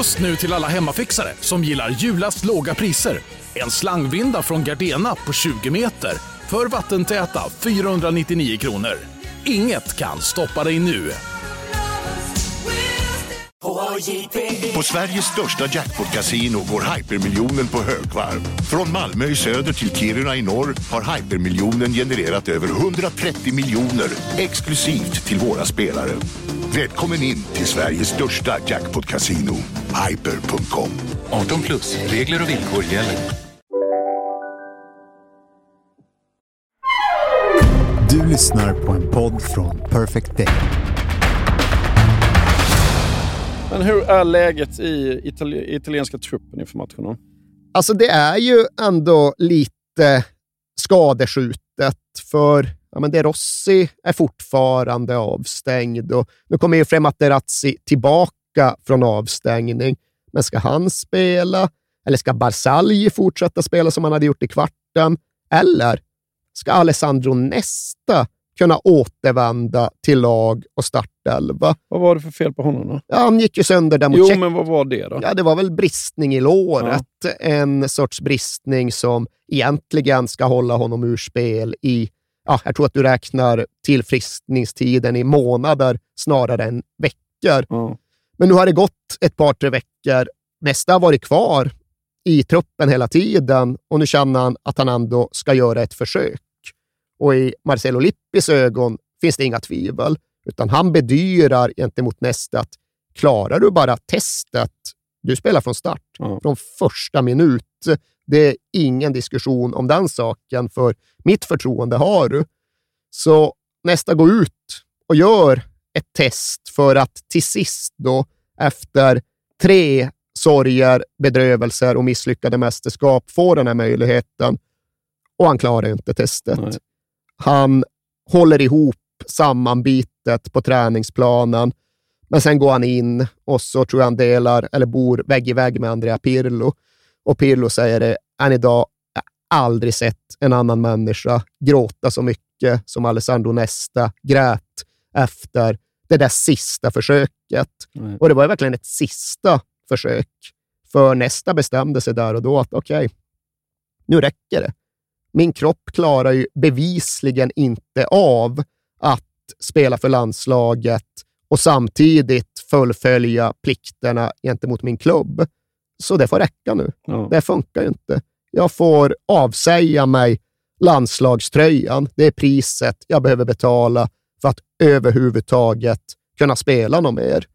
Just nu till alla hemmafixare som gillar julast låga priser. En slangvinda från Gardena på 20 meter för vattentäta 499 kronor. Inget kan stoppa dig nu. På Sveriges största jackpot-kasino går hypermiljonen på högvarv. Från Malmö i söder till Kiruna i norr har hypermiljonen genererat över 130 miljoner exklusivt till våra spelare. Välkommen in till Sveriges största jackpot-kasino, hyper.com. 18 plus, regler och villkor gäller. Du lyssnar på en podd från Perfect Day. Men hur är läget i itali italienska truppen inför matchen? Alltså det är ju ändå lite skadeskjutet för ja, men De Rossi är fortfarande avstängd och nu kommer ju Frematerazzi tillbaka från avstängning. Men ska han spela? Eller ska Barzagli fortsätta spela som han hade gjort i kvarten? Eller ska Alessandro Nesta kunna återvända till lag och startelva? Vad var det för fel på honom då? Ja, han gick ju sönder där mot Jo, men vad var det då? Ja, det var väl bristning i låret. En sorts bristning som egentligen ska hålla honom ur spel i, ja, jag tror att du räknar tillfriskningstiden i månader snarare än veckor. Ja. Men nu har det gått ett par, tre veckor. Nästa har varit kvar i truppen hela tiden och nu känner han att han ändå ska göra ett försök. Och i Marcelo Lippis ögon finns det inga tvivel, utan han bedyrar gentemot nästa att klarar du bara testet, du spelar från start, Ja. från första minut. Det är ingen diskussion om den saken, för mitt förtroende har du. Så nästa går ut och gör ett test för att till sist då, efter tre sorger, bedrövelser och misslyckade mästerskap, få den här möjligheten. Och han klarar inte testet. Nej. Han håller ihop sammanbitet på träningsplanen, men sen går han in och så tror jag han delar, eller bor vägg i vägg med Andrea Pirlo. Och Pirlo säger det, än idag, jag har aldrig sett en annan människa gråta så mycket som Alessandro Nesta grät efter det där sista försöket. Nej. Och det var verkligen ett sista försök. För Nesta bestämde sig där och då att okej, nu räcker det. Min kropp klarar ju bevisligen inte av att spela för landslaget och samtidigt fullfölja plikterna gentemot min klubb. Så det får räcka nu. Ja. Det funkar ju inte. Jag får avsäga mig landslagströjan. Det är priset jag behöver betala för att överhuvudtaget kunna spela något mer.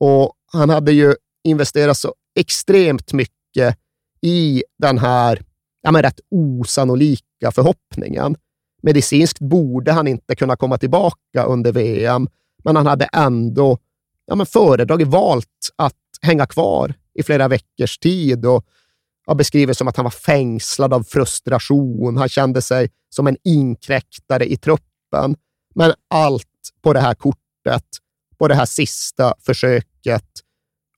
Och han hade ju investerat så extremt mycket i den här ja, men rätt osannolika förhoppningen. Medicinskt borde han inte kunna komma tillbaka under VM, men han hade ändå ja, men föredragit, valt att hänga kvar i flera veckors tid och har beskrivit som att han var fängslad av frustration. Han kände sig som en inkräktare i truppen. Men allt på det här kortet, på det här sista försöket,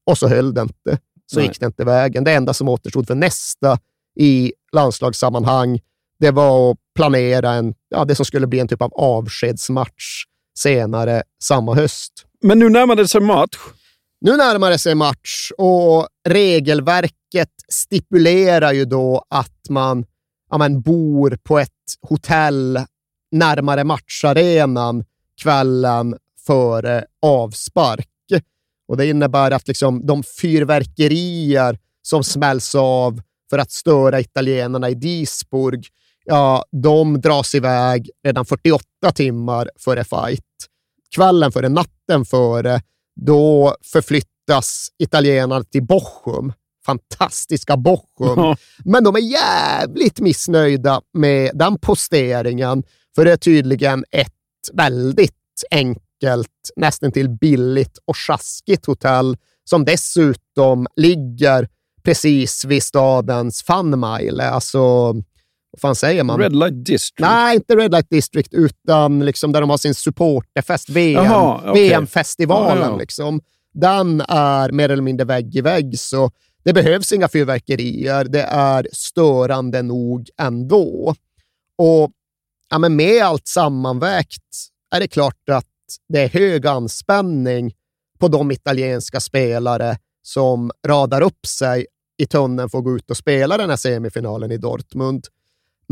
och så höll det inte. Så Nej. gick det inte vägen. Det enda som återstod för nästa i landslagssammanhang, det var att planera en, ja, det som skulle bli en typ av avskedsmatch senare samma höst. Men nu närmar det sig match. Nu närmar det sig match och regelverket stipulerar ju då att man ja, men, bor på ett hotell närmare matcharenan kvällen före avspark. Och Det innebär att liksom, de fyrverkerier som smälls av för att störa italienarna i Duisburg, ja, de dras iväg redan 48 timmar före fight. Kvällen före, natten före, då förflyttas italienarna till Bochum. Fantastiska Bochum. Ja. Men de är jävligt missnöjda med den posteringen, för det är tydligen ett väldigt enkelt, nästan till billigt och sjaskigt hotell som dessutom ligger precis vid stadens Funmile. Alltså, vad fan säger man? Red Light District. Nej, inte Red Light District, utan liksom där de har sin supporterfest, VM, okej. VM-festivalen. Ja, ja. Liksom. Den är mer eller mindre vägg i vägg, så det behövs inga fyrverkerier. Det är störande nog ändå. Och ja, men med allt sammanvägt är det klart att det är hög anspänning på de italienska spelare som radar upp sig i tunneln för att gå ut och spela den här semifinalen i Dortmund.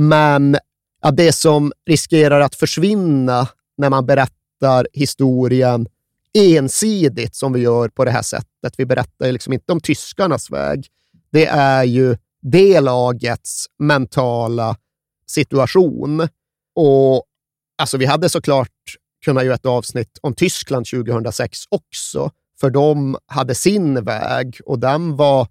Men ja, det som riskerar att försvinna när man berättar historien ensidigt som vi gör på det här sättet, vi berättar liksom inte om tyskarnas väg, det är ju det lagets mentala situation. Och alltså, vi hade såklart kunnat göra ett avsnitt om Tyskland 2006 också, för de hade sin väg och den var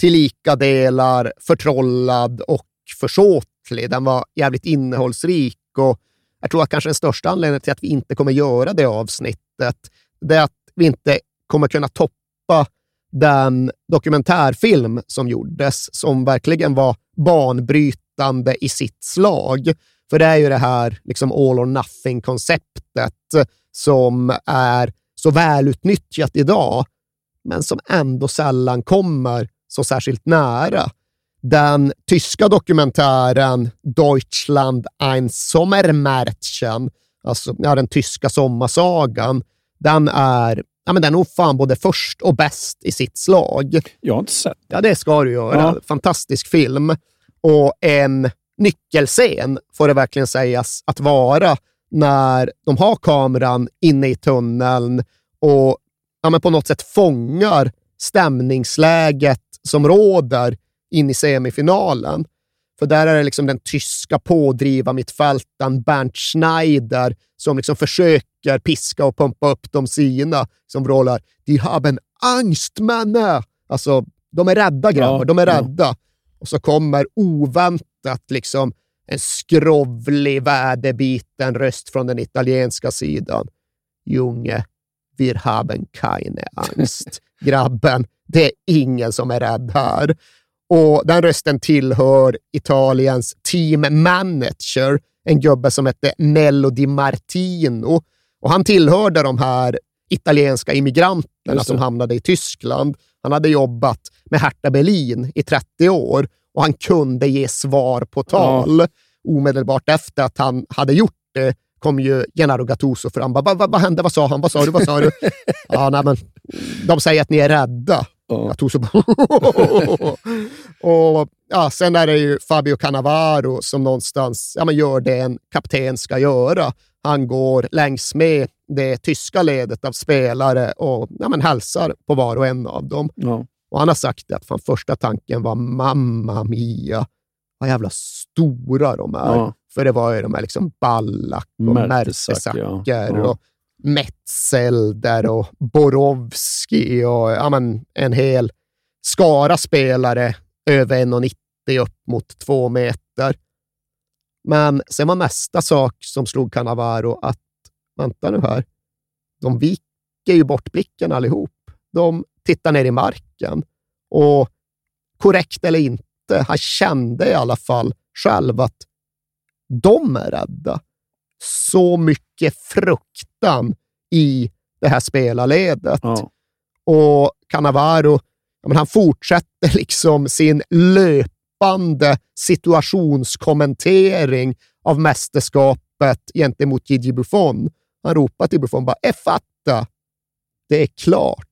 till lika delar förtrollad och försåtlig. Den var jävligt innehållsrik och jag tror att kanske den största anledningen till att vi inte kommer göra det avsnittet, det är att vi inte kommer kunna toppa den dokumentärfilm som gjordes, som verkligen var banbrytande i sitt slag. För det är ju det här liksom all or nothing-konceptet som är så välutnyttjat idag, men som ändå sällan kommer så särskilt nära. Den tyska dokumentären Deutschland ein Sommermärchen, alltså ja, den tyska sommarsagan, den är ja, men den är nog fan både först och bäst i sitt slag. Jag har inte sett Ja, det ska du göra. Ja. Fantastisk film. Och en nyckelscen får det verkligen sägas att vara när de har kameran inne i tunneln och ja, men på något sätt fångar stämningsläget som råder in i semifinalen. För där är det liksom den tyska pådriva mittfältaren Bernd Schneider som liksom försöker piska och pumpa upp de sina, som vrålar “Die haben Angst, Männer!” Alltså, de är rädda grabbar, Ja, de är ja. rädda. Och så kommer oväntat liksom en skrovlig, väderbiten röst från den italienska sidan. Junge, wir haben keine Angst. Grabben, det är ingen som är rädd här. Och den rösten tillhör Italiens team manager, en gubbe som hette Nello Di Martino. Och han tillhörde de här italienska immigranterna som hamnade i Tyskland. Han hade jobbat med Hertha Berlin i 30 år och han kunde ge svar på tal. Omedelbart efter att han hade gjort det kom ju Gennaro Gattuso fram. Vad va, va, vad hände? Vad sa han? Vad sa du? Vad sa du? ja, nej, men, de säger att ni är rädda. Ja. Gattuso bara och ja, Sen är det ju Fabio Cannavaro som någonstans ja, men gör det en kapten ska göra. Han går längs med det tyska ledet av spelare och ja, men hälsar på var och en av dem. Ja. Och han har sagt att fan, första tanken var mamma mia, vad jävla stora de är. Ja. För det var ju de här liksom Ballack och. Mertesacker Ja. och Metzelder och Borowski och ja, men, en hel skara spelare över 1,90 upp mot två meter. Men sen var nästa sak som slog Cannavaro att, vänta nu här, de viker ju bort blicken allihop. De tittar ner i marken och korrekt eller inte, han kände i alla fall själv att de är rädda. Så mycket fruktan i det här spelarledet. Ja. Och Cannavaro, men han fortsätter liksom sin löpande situationskommentering av mästerskapet gentemot Gigi Buffon. Han ropar till Buffon bara “È fatta!” Det är klart.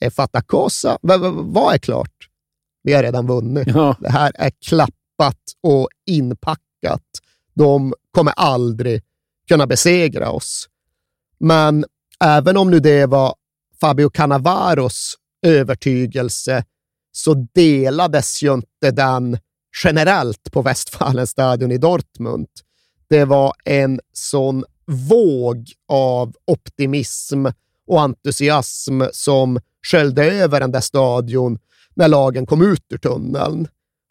“È fatta cosa?” v- Vad är klart? Vi har redan vunnit. Ja. Det här är klappat och inpackat. De kommer aldrig kunna besegra oss. Men även om nu det var Fabio Cannavaros övertygelse så delades ju inte den generellt på Westfalenstadion i Dortmund. Det var en sån våg av optimism och entusiasm som sköljde över den där stadion när lagen kom ut ur tunneln.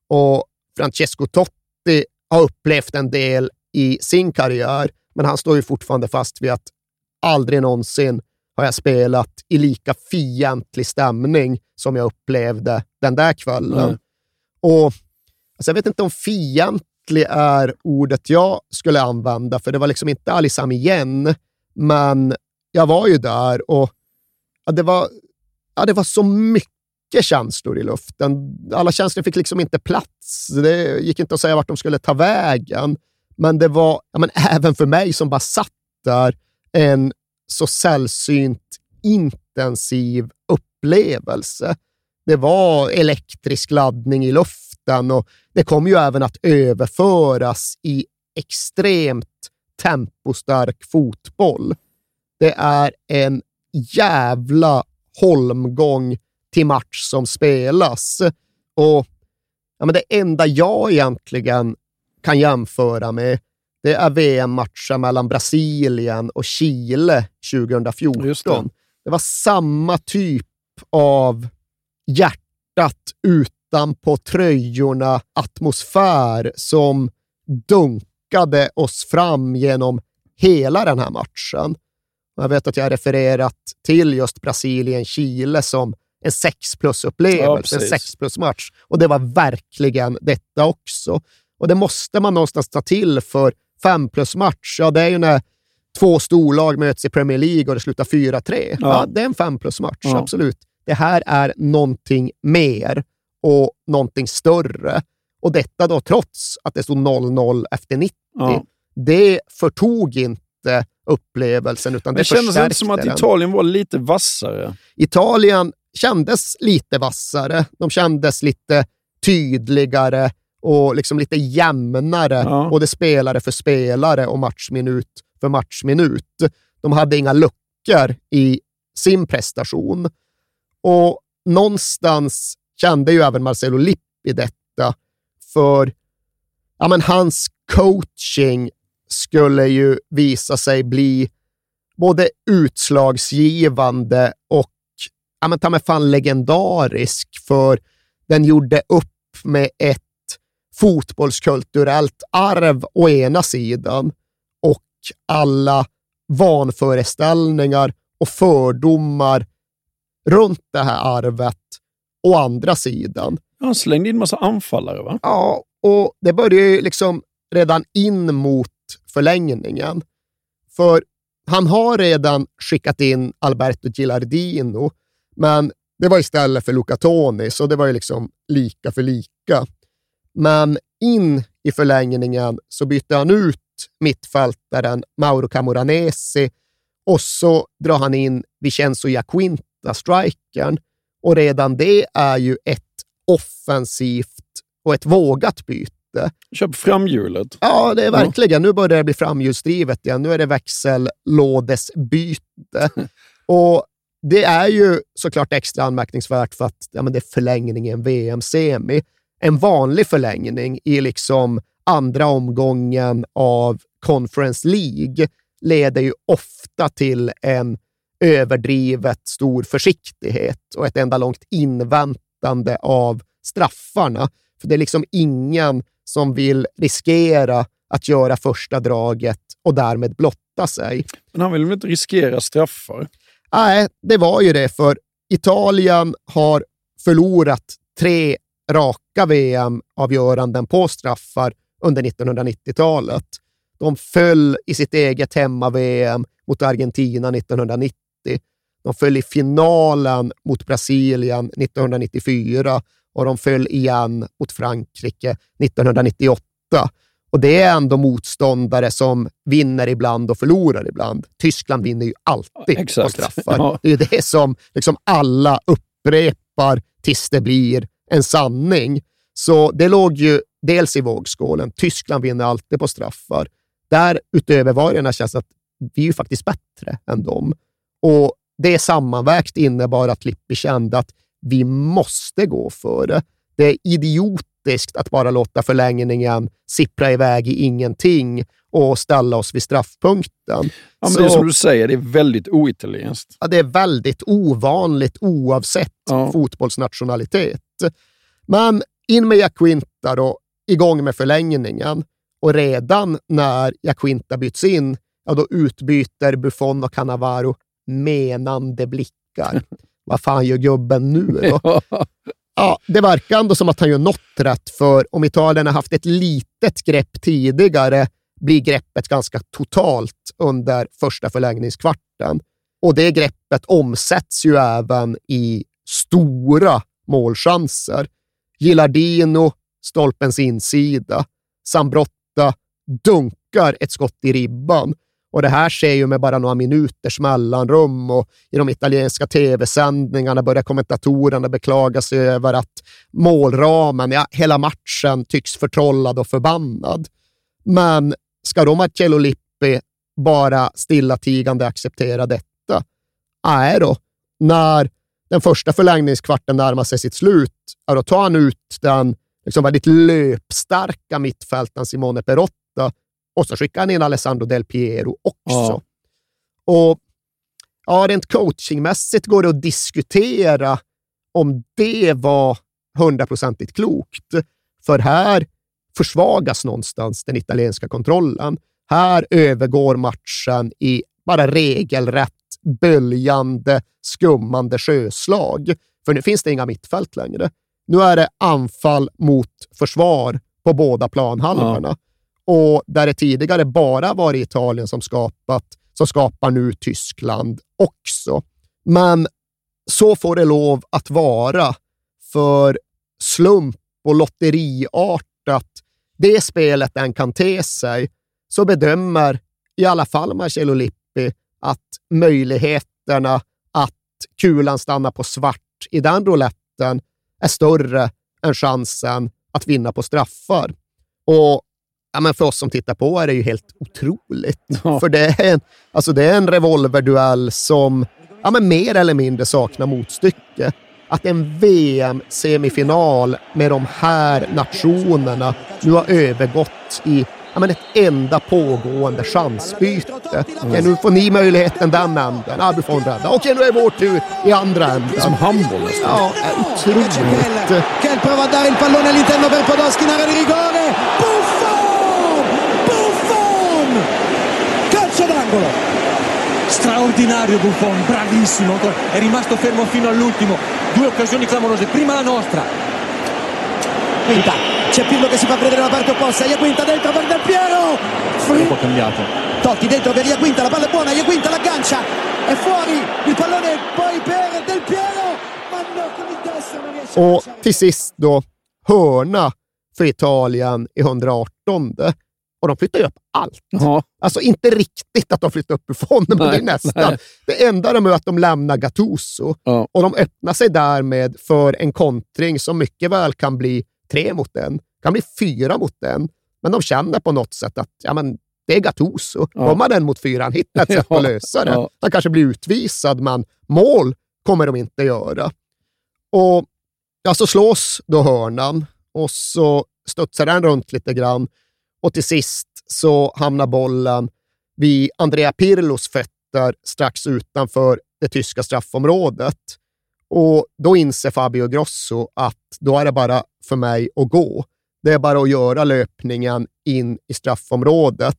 Och Francesco Totti har upplevt en del i sin karriär, men han står ju fortfarande fast vid att aldrig någonsin har jag spelat i lika fientlig stämning som jag upplevde den där kvällen. Nej. Och alltså Jag vet inte om fientlig är ordet jag skulle använda, för det var liksom inte Alisam igen, men jag var ju där och ja, det, var, ja, det var så mycket känslor i luften. Alla känslor fick liksom inte plats. Det gick inte att säga vart de skulle ta vägen. Men det var, ja, men även för mig som bara satt där, en så sällsynt intensiv upplevelse. Det var elektrisk laddning i luften och det kom ju även att överföras i extremt tempostark fotboll. Det är en jävla holmgång till match som spelas. Och ja, men Det enda jag egentligen kan jämföra med, det är VM-matchen mellan Brasilien och Chile 2014. Det. det var samma typ av hjärtat utanpå tröjorna atmosfär som dunkade oss fram genom hela den här matchen. Jag vet att jag har refererat till just Brasilien-Chile som en 6 plus-upplevelse, ja, en 6 plus-match. Och det var verkligen detta också. Och det måste man någonstans ta till för 5 plus-match. Ja, det är ju när två storlag möts i Premier League och det slutar 4-3. Ja. ja. det är en 5 plus-match, ja. absolut. Det här är någonting mer och någonting större. Och detta då trots att det stod 0-0 efter 90. Ja. Det förtog inte upplevelsen, utan det, det kändes inte som att Italien var lite vassare. Italien kändes lite vassare. De kändes lite tydligare och liksom lite jämnare, ja. både spelare för spelare och matchminut för matchminut. De hade inga luckor i sin prestation. Och någonstans kände ju även Marcelo Lippi detta, för ja, men hans coaching skulle ju visa sig bli både utslagsgivande och ja, men ta mig fan legendarisk, för den gjorde upp med ett fotbollskulturellt arv å ena sidan och alla vanföreställningar och fördomar runt det här arvet å andra sidan. Han slängde in massa anfallare, va? Ja, och det började ju liksom redan in mot förlängningen. För han har redan skickat in Alberto Gilardino, men det var istället för Luca Toni, så det var ju liksom lika för lika. Men in i förlängningen så bytte han ut mittfältaren Mauro Camoranesi och så drar han in Vincenzo Jacquinta, strikern. Och redan det är ju ett offensivt och ett vågat byte. Köp framhjulet. Ja, det är verkligen. Ja. Nu börjar det bli framhjulsdrivet igen. Nu är det växellådesbyte. och det är ju såklart extra anmärkningsvärt för att ja, men det är förlängningen VM-semi. En vanlig förlängning i liksom andra omgången av Conference League leder ju ofta till en överdrivet stor försiktighet och ett enda långt inväntande av straffarna. För det är liksom ingen som vill riskera att göra första draget och därmed blotta sig. Men han vill väl inte riskera straffar? Nej, det var ju det, för Italien har förlorat tre raka VM-avgöranden på straffar under 1990-talet. De föll i sitt eget hemma-VM mot Argentina 1990. De föll i finalen mot Brasilien 1994 och de föll igen mot Frankrike 1998. Och det är ändå motståndare som vinner ibland och förlorar ibland. Tyskland vinner ju alltid Exakt. på straffar. Ja. Det är det som liksom alla upprepar tills det blir en sanning. Så det låg ju dels i vågskålen. Tyskland vinner alltid på straffar. Därutöver var det känns att vi är faktiskt bättre än dem. Och det sammanvägt innebar att Lippi kände att vi måste gå för det. Det är idiotiskt att bara låta förlängningen sippra iväg i ingenting och ställa oss vid straffpunkten. Ja, men Så, det är som du säger, det är väldigt oitalienskt. Ja, det är väldigt ovanligt oavsett ja. fotbollsnationalitet. Men in med Jacquinta då, igång med förlängningen. Och redan när Jacquinta byts in, ja, då utbyter Buffon och Cannavaro menande blickar. Vad fan gör gubben nu då? Ja, det verkar ändå som att han gör något rätt, för om Italien har haft ett litet grepp tidigare blir greppet ganska totalt under första förlängningskvarten. Och det greppet omsätts ju även i stora målchanser. Gillardino, stolpens insida. Sambrotta dunkar ett skott i ribban Och det här sker ju med bara några minuters mellanrum och i de italienska tv-sändningarna börjar kommentatorerna beklaga sig över att målramen, ja, hela matchen tycks förtrollad och förbannad. Men ska då Marcello Lippi bara stillatigande acceptera detta? Nej då. När den första förlängningskvarten närmar sig sitt slut, ja, då tar han ut den liksom väldigt löpstarka mittfältaren Simone Perotta och så skickar han in Alessandro Del Piero också. Ja. Och ja, rent coachingmässigt går det att diskutera om det var hundraprocentigt klokt. För här försvagas någonstans den italienska kontrollen. Här övergår matchen i bara regelrätt böljande, skummande sjöslag. För nu finns det inga mittfält längre. Nu är det anfall mot försvar på båda planhalvorna. Ja. Och där det tidigare bara varit Italien som skapat, så skapar nu Tyskland också. Men så får det lov att vara, för slump och lotteriartat, det spelet den kan te sig, så bedömer i alla fall Marcello Lippi att möjligheterna att kulan stannar på svart i den rouletten är större än chansen att vinna på straffar. Och ja, men för oss som tittar på är det ju helt otroligt. Ja. För det är, en, alltså det är en revolverduell som ja, men mer eller mindre saknar motstycke. Att en VM-semifinal med de här nationerna nu har övergått i ja, men ett enda pågående chansbyte. Mm. Okej, nu får ni möjligheten den änden. Ja, du får en rädda. Okej, nu är vår tur i andra änden. Som handboll nästan. Ja, otroligt. Che prova a dare il pallone all'interno per Podolski in area di rigore. Buffon! Buffon! Calcio d'angolo! Straordinario Buffon, bravissimo, è rimasto fermo fino all'ultimo. Due occasioni clamorose, prima la nostra. Quinta, c'è Pirlo che si fa vedere la parte opposta, Iaquinta dentro per Del Piero! Un po' cambiato. Totti dentro per Iaquinta, la palla è buona, Iaquinta l'aggancia, è fuori, il pallone poi per Del Piero, ma no, con il destro non riesce Och till sist då, hörna för Italien i 118. Och de flyttar ju upp allt. Ja. Alltså inte riktigt att de flyttar upp Buffon, men det är nästan. Nej. Det enda de är att de lämnar Gattuso ja. och de öppnar sig därmed för en kontring som mycket väl kan bli tre mot en, kan bli fyra mot en. Men de känner på något sätt att ja, men det är Gattuso. Ja. Kommer den mot fyra, han hittar ett sätt ja. att lösa det. Ja. Han kanske blir utvisad, men mål kommer de inte göra. Och ja, så slås då hörnan och så studsar den runt lite grann och till sist så hamnar bollen vid Andrea Pirlos fötter strax utanför det tyska straffområdet. Och då inser Fabio Grosso att då är det bara för mig att gå. Det är bara att göra löpningen in i straffområdet.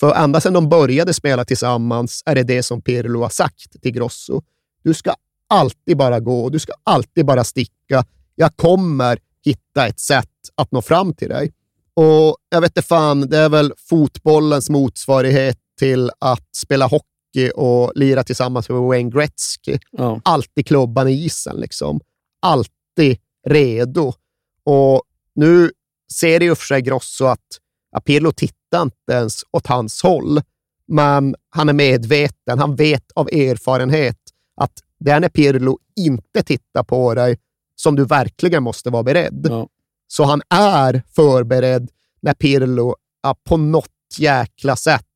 För ända sedan de började spela tillsammans är det det som Pirlo har sagt till Grosso. Du ska alltid bara gå, du ska alltid bara sticka. Jag kommer hitta ett sätt att nå fram till dig. Och jag vet inte fan, det är väl fotbollens motsvarighet till att spela hockey och lira tillsammans med Wayne Gretzky. Ja. Alltid klubban i isen, liksom. Alltid redo. Och nu ser det ju för sig Grosso att Pirlo tittar inte ens åt hans håll, men han är medveten. Han vet av erfarenhet att det är när Pirlo inte tittar på dig som du verkligen måste vara beredd. Ja. Så han är förberedd när Pirlo på något jäkla sätt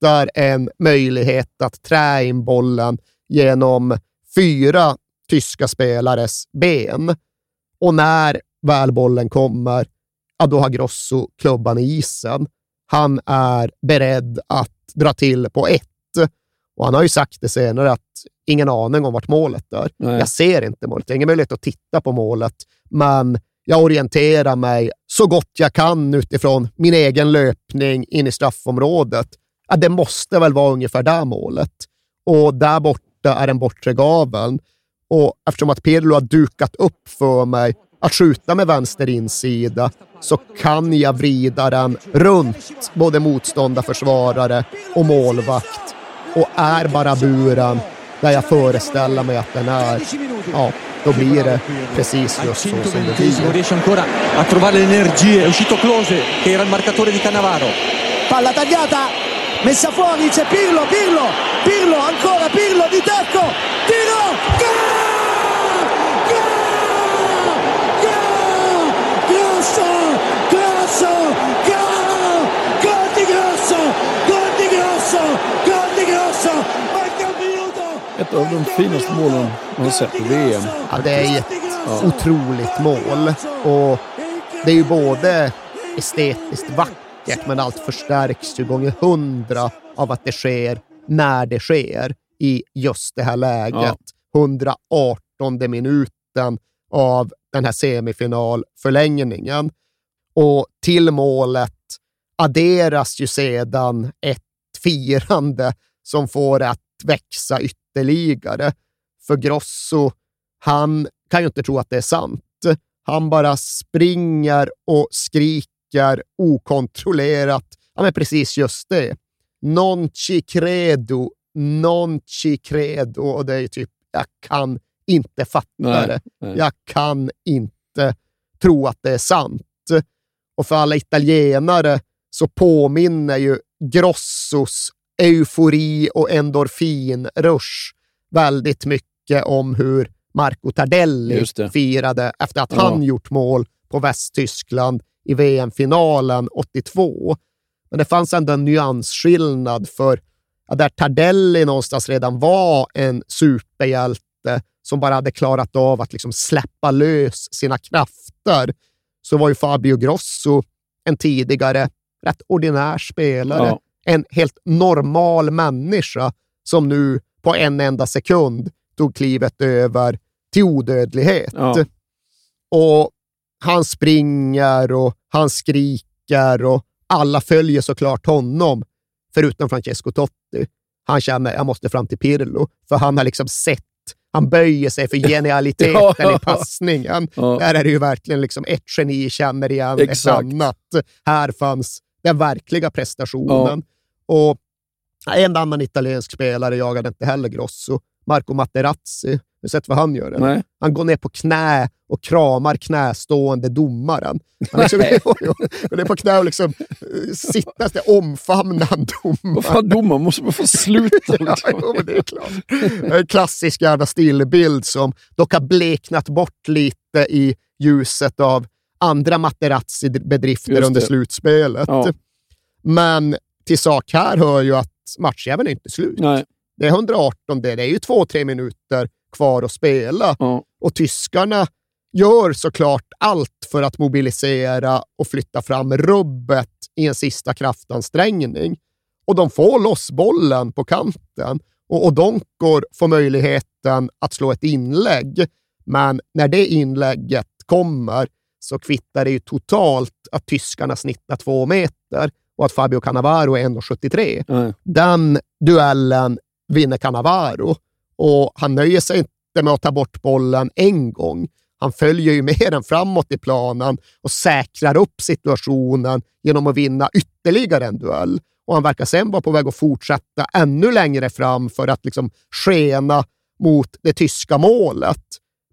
hittar en möjlighet att trä in bollen genom fyra tyska spelares ben. Och när väl bollen kommer, ja, då har Grosso klubban i isen. Han är beredd att dra till på ett. Och han har ju sagt det senare att ingen aning om vart målet är. Nej. Jag ser inte målet. Jag har ingen möjlighet att titta på målet, men jag orienterar mig så gott jag kan utifrån min egen löpning in i straffområdet. Ja, det måste väl vara ungefär där målet. Och där borta är den bortre gaveln. Och eftersom att Pirlo har dukat upp för mig att skjuta med vänster insida så kan jag vrida den runt både motståndarförsvarare och målvakt och är bara buren där jag föreställer mig att den är, ja, då blir det precis just så som det blir. Non riesce ancora a trovare le energie, è uscito Close che era il marcatore di Cannavaro. Palla tagliata, messa fuori c'è Pirlo, Pirlo, Pirlo, ancora Pirlo di tacco, tiro, gol! Gol! Gol! Grosso, grosso, gol! Gol di Grosso, gol di Grosso, gol di Grosso! Ett av de finaste målen man har sett i VM. Ja, det är ett otroligt mål. Och det är ju både estetiskt vackert, men allt förstärks ju gånger hundra av att det sker när det sker i just det här läget. 118 minuten av den här semifinalförlängningen. Och till målet adderas ju sedan ett firande som får att växa ytterligare. För Grosso, han kan ju inte tro att det är sant. Han bara springer och skriker okontrollerat. Ja, men precis just det. Non ci credo, non ci credo. Och det är ju typ, jag kan inte fatta Nej, det. nej. Jag kan inte tro att det är sant. Och för alla italienare så påminner ju Grossos eufori och endorfinrush väldigt mycket om hur Marco Tardelli firade efter att Ja. han gjort mål på Västtyskland i VM-finalen 82. Men det fanns ändå en nyansskillnad för ja, där Tardelli någonstans redan var en superhjälte som bara hade klarat av att liksom släppa lös sina krafter, så var ju Fabio Grosso en tidigare rätt ordinär spelare. Ja. En helt normal människa som nu på en enda sekund tog klivet över till odödlighet. Ja. Och han springer och han skriker och alla följer såklart honom, förutom Francesco Totti. Han känner jag måste fram till Pirlo, för han har liksom sett, han böjer sig för genialiteten Ja. i passningen. Ja. Där är det ju verkligen liksom ett geni känner igen Exakt. ett annat. Här fanns den verkliga prestationen. Och en annan italiensk spelare jagade inte heller Grosso. Marco Materazzi. Har du sett vad han gör? eller? Han går ner på knä och kramar knästående domaren. Han liksom, går ner på knä och liksom, eh, sitter där, omfamnar han Vad domaren. fan, domaren måste få sluta. Ja, Liksom. jo, det är klart. En klassisk jävla stillbild som dock har bleknat bort lite i ljuset av andra Materazzi-bedrifter under slutspelet. Ja. Men till sak här hör ju att matchjäveln är inte slut. Nej. Det är 118, det det är ju två, tre minuter kvar att spela. Ja. Och tyskarna gör såklart allt för att mobilisera och flytta fram rubbet i en sista kraftansträngning. Och de får loss bollen på kanten och Odonkor får möjligheten att slå ett inlägg. Men när det inlägget kommer så kvittar det ju totalt att tyskarna snittar två meter och att Fabio Cannavaro är 1,73 Nej. den duellen vinner Cannavaro och han nöjer sig inte med att ta bort bollen en gång. Han följer ju med den framåt i planen och säkrar upp situationen genom att vinna ytterligare en duell. Och han verkar sen vara på väg att fortsätta ännu längre fram för att liksom skena mot det tyska målet.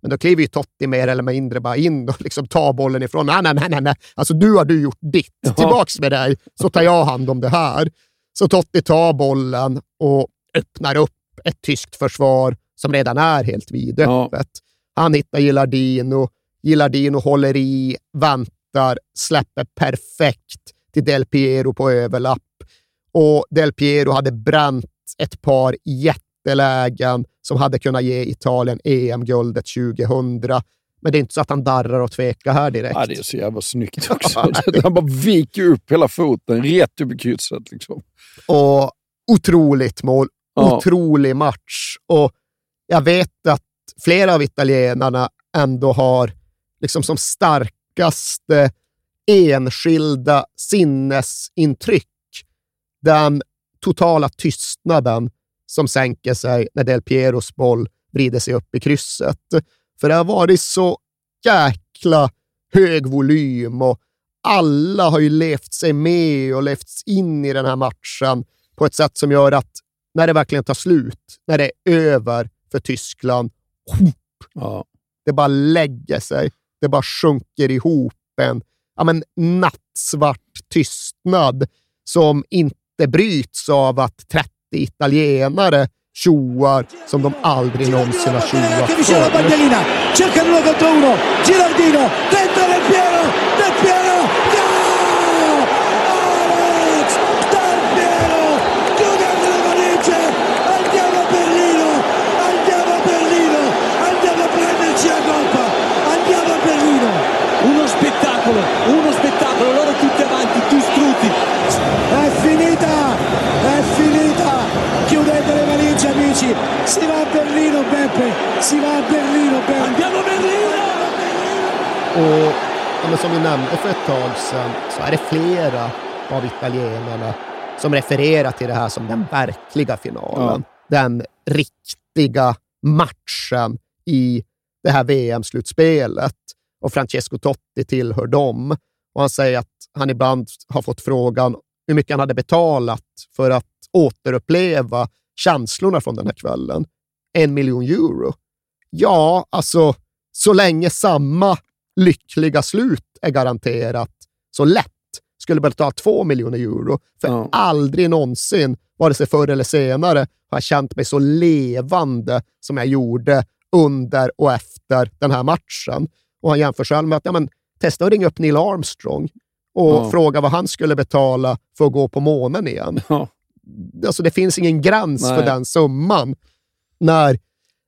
Men då kliver ju Totti mer eller mindre bara in och liksom tar bollen ifrån. Nej, nej, nej, nej. Alltså du har du gjort ditt. Ja. Tillbaks med dig, så tar jag hand om det här. Så Totti tar bollen och öppnar upp ett tyskt försvar som redan är helt vidöppet. Han hittar Gilardino. Gilardino håller i, väntar, släpper perfekt till Del Piero på överlapp. Och Del Piero hade bränt ett par jättelägen som hade kunnat ge Italien EM-guldet 2000. Men det är inte så att han darrar och tvekar här direkt. Ja, det är så jävla snyggt också. Han bara viker upp hela foten rätt upp i krysset. Liksom. Och otroligt mål, Ja. otrolig match. Och jag vet att flera av italienarna ändå har liksom som starkaste enskilda sinnesintryck den totala tystnaden som sänker sig när Del Pieros boll vrider sig upp i krysset. För det har varit så jäkla hög volym och alla har ju levt sig med och levts in i den här matchen på ett sätt som gör att när det verkligen tar slut, när det är över för Tyskland, Ja. det bara lägger sig. Det bara sjunker ihop en ja, men nattsvart tystnad som inte bryts av att 30 italienare tjoar som de aldrig någonsin har tjoat förr. Ja, vi nämnde för ett tag sedan så är det flera av italienarna som refererar till det här som den verkliga finalen. Den riktiga matchen i det här VM-slutspelet. Och Francesco Totti tillhör dem. Och han säger att han ibland har fått frågan hur mycket han hade betalat för att återuppleva känslorna från den här kvällen. En miljon euro. Ja, alltså så länge samma lyckliga slut är garanterat så lätt skulle betala två miljoner euro. För Ja. aldrig någonsin, vare sig förr eller senare, har jag känt mig så levande som jag gjorde under och efter den här matchen. Och han jämför själv med att ja, men, testa att ringa upp Neil Armstrong och Ja. fråga vad han skulle betala för att gå på månen igen. Ja. Alltså, det finns ingen gräns Nej. för den summan när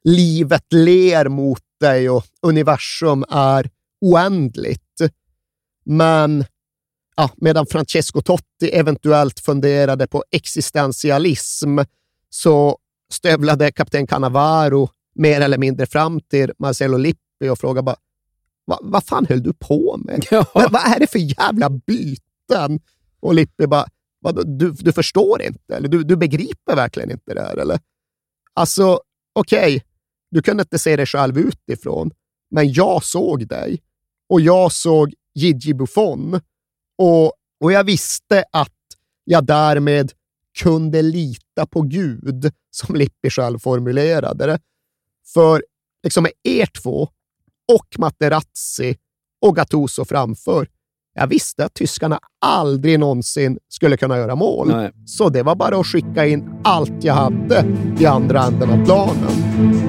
livet ler mot dig och universum är oändligt. Men ja, medan Francesco Totti eventuellt funderade på existentialism så stövlade kapten Cannavaro mer eller mindre fram till Marcelo Lippi och frågade bara, "Va- vad fan höll du på med? Ja. Vad, vad är det för jävla byten? Och Lippi bara, "Vadå, du, du förstår inte? Eller du, du begriper verkligen inte det här? Eller? Alltså, okej, du kunde inte se dig själv utifrån, men jag såg dig och jag såg Gigi Buffon och, och jag visste att jag därmed kunde lita på Gud, som Lippi själv formulerade det. För liksom med er två och Materazzi och Gattuso framför, jag visste att tyskarna aldrig någonsin skulle kunna göra mål. Nej. Så det var bara att skicka in allt jag hade i andra änden av planen.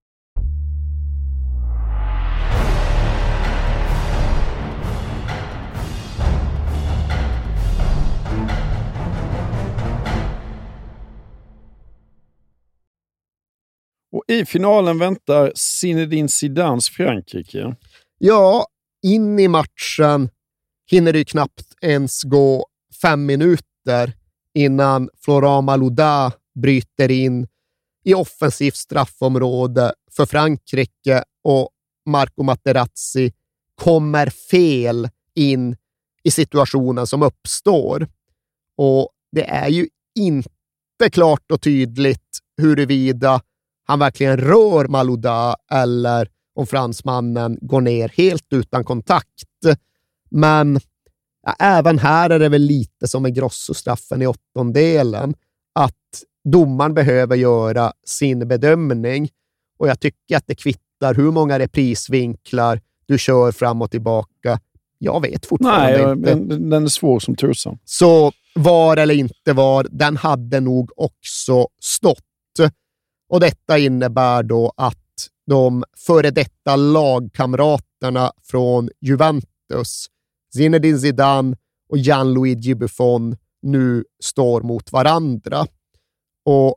Och I finalen väntar Zinedine Zidans Frankrike. Ja, in i matchen hinner det ju knappt ens gå fem minuter innan Florent Malouda bryter in i offensivt straffområde för Frankrike och Marco Materazzi kommer fel in i situationen som uppstår. Och det är ju inte klart och tydligt huruvida han verkligen rör Malouda eller om fransmannen går ner helt utan kontakt. Men ja, även här är det väl lite som med Grosso-straffen i åttondelen, att domaren behöver göra sin bedömning och jag tycker att det kvittar hur många reprisvinklar du kör fram och tillbaka. Jag vet fortfarande Nej, inte. den, den är svår som tusan. Så var eller inte var, den hade nog också stått. Och detta innebär då att de före detta lagkamraterna från Juventus, Zinedine Zidane och Gianluigi Buffon, nu står mot varandra. Och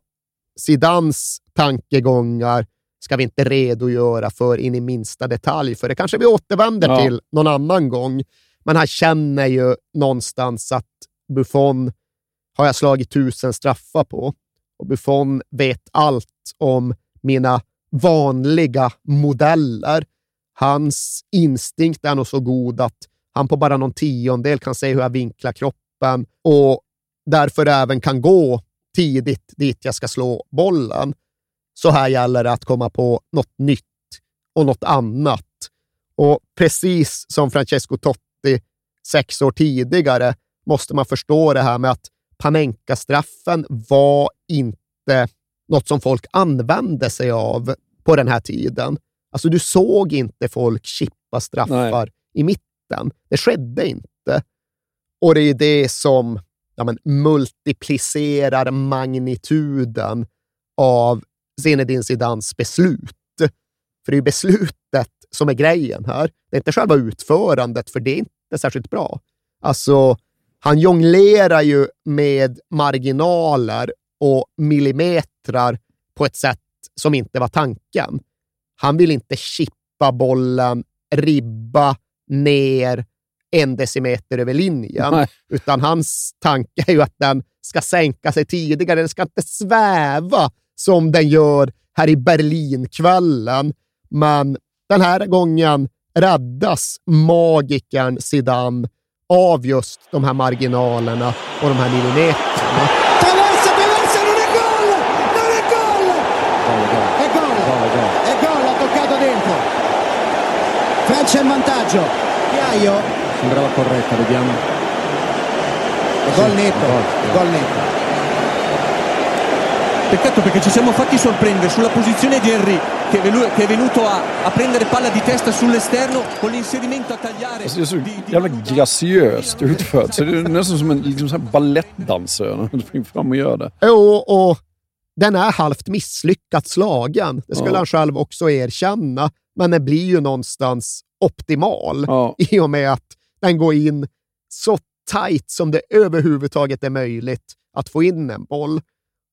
Zidans tankegångar ska vi inte redogöra för in i minsta detalj, för det kanske vi återvänder Ja. till någon annan gång. Men han känner ju någonstans att Buffon har jag slagit tusen straffar på och Buffon vet allt om mina vanliga modeller. Hans instinkt är nog så god att han på bara någon tiondel kan se hur jag vinklar kroppen och därför även kan gå tidigt dit jag ska slå bollen. Så här gäller det att komma på något nytt och något annat. Och precis som Francesco Totti sex år tidigare måste man förstå det här med att Panenka-straffen var inte något som folk använde sig av på den här tiden. Alltså, du såg inte folk chippa straffar i mitten. Det skedde inte. Och det är det som ja, men, multiplicerar magnituden av Zinedine Zidans beslut. För det är beslutet som är grejen här. Det är inte själva utförandet, för det är inte särskilt bra. Alltså, han jonglerar ju med marginaler och millimetrar på ett sätt som inte var tanken. Han vill inte chippa bollen, ribba ner en decimeter över linjen, Nej. utan hans tanke är ju att den ska sänka sig tidigare. Den ska inte sväva som den gör här i Berlinkvällen. Men den här gången räddas magikern Zidane av just de här marginalerna och de här millimeterna. Traversa, traversa, non è gol! Non è gol! È gol! È gol, ha toccato dentro. Francia in vantaggio. Piaio. Sembrava corretta, vediamo. Gol netto. Gol netto. Peccato perché ci siamo fatti sorprendere sulla posizione di Henry che è venuto a, a prendere palla di testa sull'esterno con l'inserimento a tagliare. Alltså, det är så jävla graciöst utfört. Så det är nästan som en liksom balettdansör när han springer fram och gör det. Jo, och den är halvt misslyckat slagen. Det skulle Ja. han själv också erkänna, men den blir ju någonstans optimal Ja. i och med att den går in så tajt som det överhuvudtaget är möjligt att få in en boll.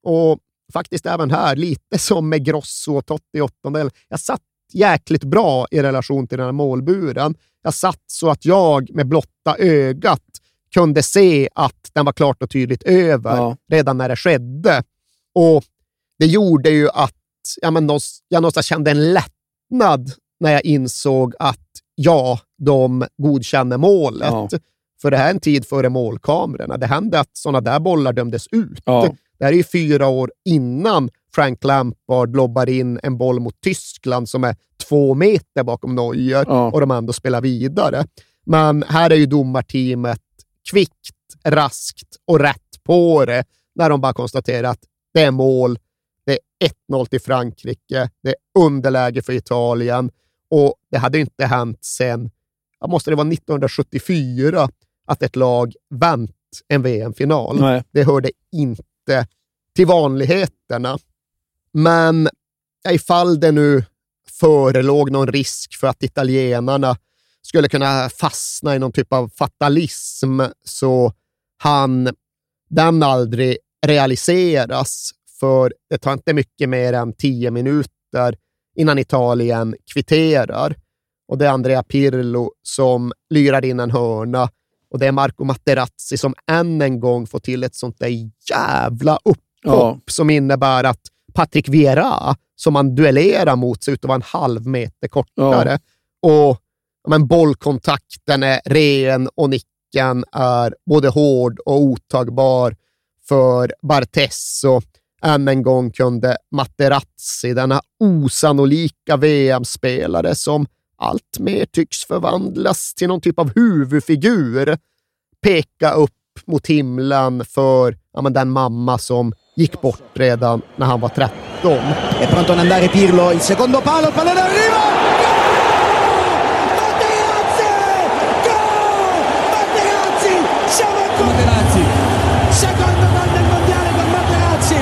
Och faktiskt även här, lite som med Grosso och Totti i åttondel. Jag satt jäkligt bra i relation till den här målburen. Jag satt så att jag med blotta ögat kunde se att den var klart och tydligt över Ja. redan när det skedde. Och det gjorde ju att ja, men, jag någonstans kände en lättnad när jag insåg att ja, de godkänner målet. Ja. För det här är en tid före målkamerorna. Det hände att sådana där bollar dömdes ut. Ja. Det här är ju fyra år innan Frank Lampard lobbar in en boll mot Tyskland som är två meter bakom Neuer Ja. och de ändå spelar vidare. Men här är ju domarteamet kvickt, raskt och rätt på det när de bara konstaterar att det är mål, det är 1-0 till Frankrike, det är underläge för Italien och det hade inte hänt sedan, måste det vara 1974, att ett lag vänt en VM-final. Det hörde inte till vanligheterna. Men ifall det nu förelåg någon risk för att italienarna skulle kunna fastna i någon typ av fatalism så han den aldrig realiseras. För det tar inte mycket mer än tio minuter minuter innan Italien kvitterar. Och det är Andrea Pirlo som lyrar in en hörna och det är Marco Materazzi som än en gång får till ett sånt där jävla upphopp ja. som innebär att Patrick Vieira, som man duellerar mot, ser ut att vara en halv meter kortare. Ja. Och men, bollkontakten är ren och nicken är både hård och otagbar för Bartes. Och än en gång kunde Materazzi, denna osannolika VM-spelare som allt mer tycks förvandlas till någon typ av huvudfigur, peka upp mot himlen för ja, men den mamma som gick bort redan när han var 13. È e pronto ad andare Pirlo, il secondo palo, il pallone arriva! Materazzi! Gol! Materazzi! Siamo ancora... Materazzi! Secondo gol del mondiale per Materazzi!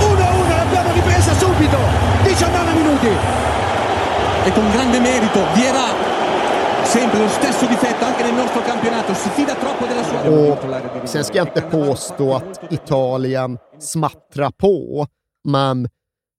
1-1, l'abbiamo ripresa subito! 19 minuti! E con grande merito, Vierà sempre lo stesso difetto anche nel nostro campionato, si fida troppo della sua... Och sen ska jag inte påstå att Italien smattrar på, men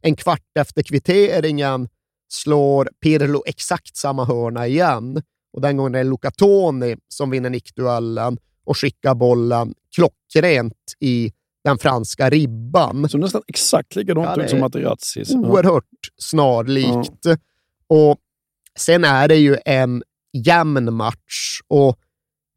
en kvart efter kvitteringen slår Pirlo exakt samma hörna igen. Och den gången är det Luca Toni som vinner nickduellen och skickar bollen klockrent i den franska ribban. Så nästan exakt likadant ja, ut som Materazzi. Oerhört snarlikt. Ja. Och sen är det ju en jämn match och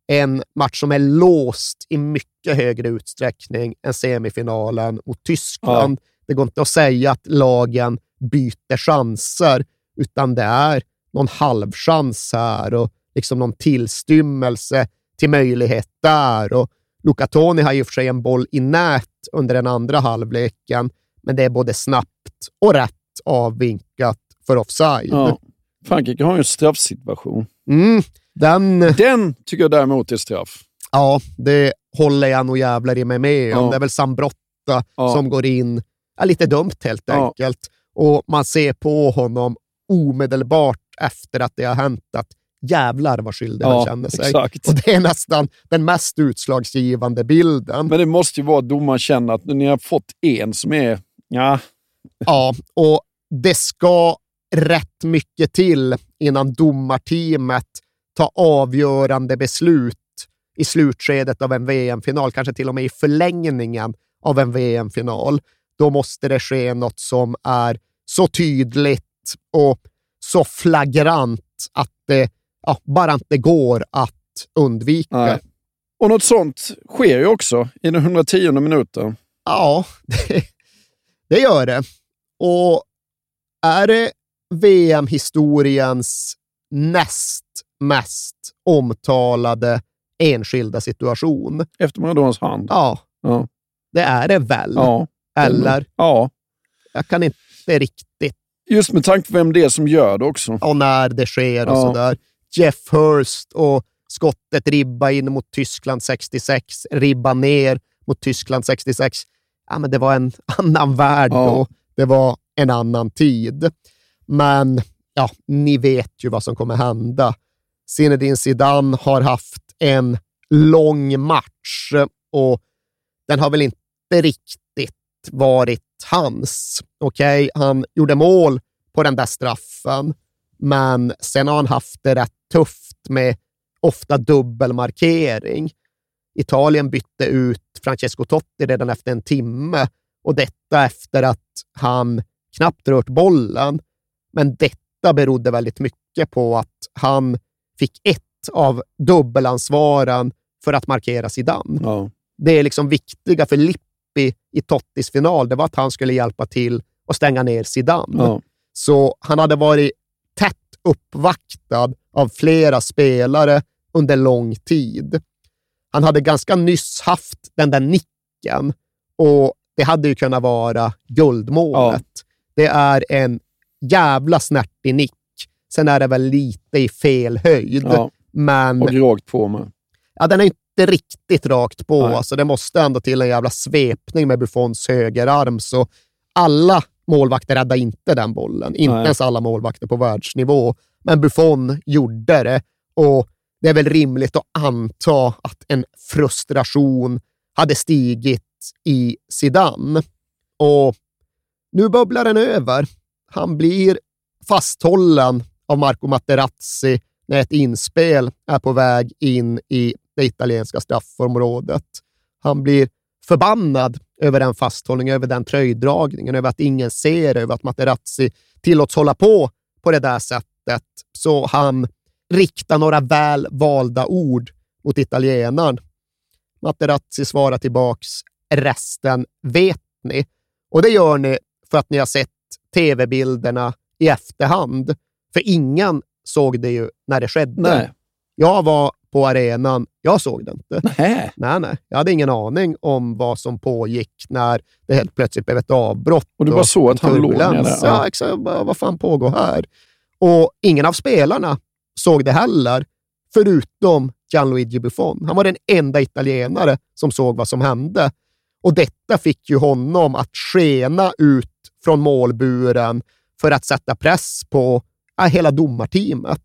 en match som är låst i mycket högre utsträckning än semifinalen mot Tyskland. Ja. Det går inte att säga att lagen byter chanser, utan det är någon halvchans här och liksom någon tillstymmelse till möjlighet där. Och Luca Toni har i och för sig en boll i nät under den andra halvleken, men det är både snabbt och rätt avvinkat för offside. Ja. Frankrike har ju en straffsituation. Mm, den... den tycker jag däremot är straff. Ja, det håller jag nog jävlar i mig med om. Ja. Det är väl Sambrotta ja. som går in. Ja, lite dumt helt enkelt. Och man ser på honom omedelbart efter att det har hänt att jävlar vad skyldig han känner sig. Exakt. Och det är nästan den mest utslagsgivande bilden. Men det måste ju vara att domaren känner att ni har fått en som är... Ja. Ja, och det ska rätt mycket till innan domarteamet tar avgörande beslut i slutskedet av en VM-final, kanske till och med i förlängningen av en VM-final. Då måste det ske något som är så tydligt och så flagrant att det ja, bara inte går att undvika. Nej. Och något sånt sker ju också i den 110 minuten. Ja, det, det gör det. Och är det VM-historiens näst mest omtalade enskilda situation. Efter Maradonas hand? Ja, ja. det är det väl? Ja. Eller? Ja. Jag kan inte riktigt. Just med tanke på vem det är som gör det också. Och när det sker och ja. sådär. Jeff Hurst och skottet ribba in mot Tyskland 66, ribba ner mot Tyskland 66. Ja, men det var en annan värld ja. då. Det var en annan tid. Men ja, ni vet ju vad som kommer hända. Zinedine Zidane har haft en lång match och den har väl inte riktigt varit hans. Okej, okay? han gjorde mål på den där straffen, men sen har han haft det rätt tufft med ofta dubbelmarkering. Italien bytte ut Francesco Totti redan efter en timme och detta efter att han knappt rört bollen men detta berodde väldigt mycket på att han fick ett av dubbelansvaren för att markera Zidane. Ja. Det är liksom viktiga för Lippi i Tottis final, det var att han skulle hjälpa till att stänga ner Zidane. Ja. Så han hade varit tätt uppvaktad av flera spelare under lång tid. Han hade ganska nyss haft den där nicken och det hade ju kunnat vara guldmålet. Ja. Det är en jävla snärtig nick. Sen är det väl lite i fel höjd. Ja. Men, och rakt på med. Ja, den är inte riktigt rakt på. Alltså, det måste ändå till en jävla svepning med Buffons högerarm. Så alla målvakter räddade inte den bollen. Inte Nej. ens alla målvakter på världsnivå. Men Buffon gjorde det. Och det är väl rimligt att anta att en frustration hade stigit i Zidane. Och nu bubblar den över han blir fasthållen av Marco Materazzi när ett inspel är på väg in i det italienska straffområdet. Han blir förbannad över den fasthållningen, över den tröjdragningen, över att ingen ser, över att Materazzi tillåts hålla på på det där sättet. Så han riktar några väl valda ord mot italienaren. Materazzi svarar tillbaks, resten vet ni. Och det gör ni för att ni har sett tv-bilderna i efterhand. För ingen såg det ju när det skedde. Nej. Jag var på arenan. Jag såg det inte. Nej. Nej, nej. Jag hade ingen aning om vad som pågick när det helt plötsligt blev ett avbrott. Och du bara såg att han låg ner där? Ja, Ja. exakt. Bara, Vad fan pågår här? Och ingen av spelarna såg det heller, förutom Gianluigi Buffon. Han var den enda italienare som såg vad som hände. Och detta fick ju honom att skena ut från målburen för att sätta press på ja, hela domarteamet.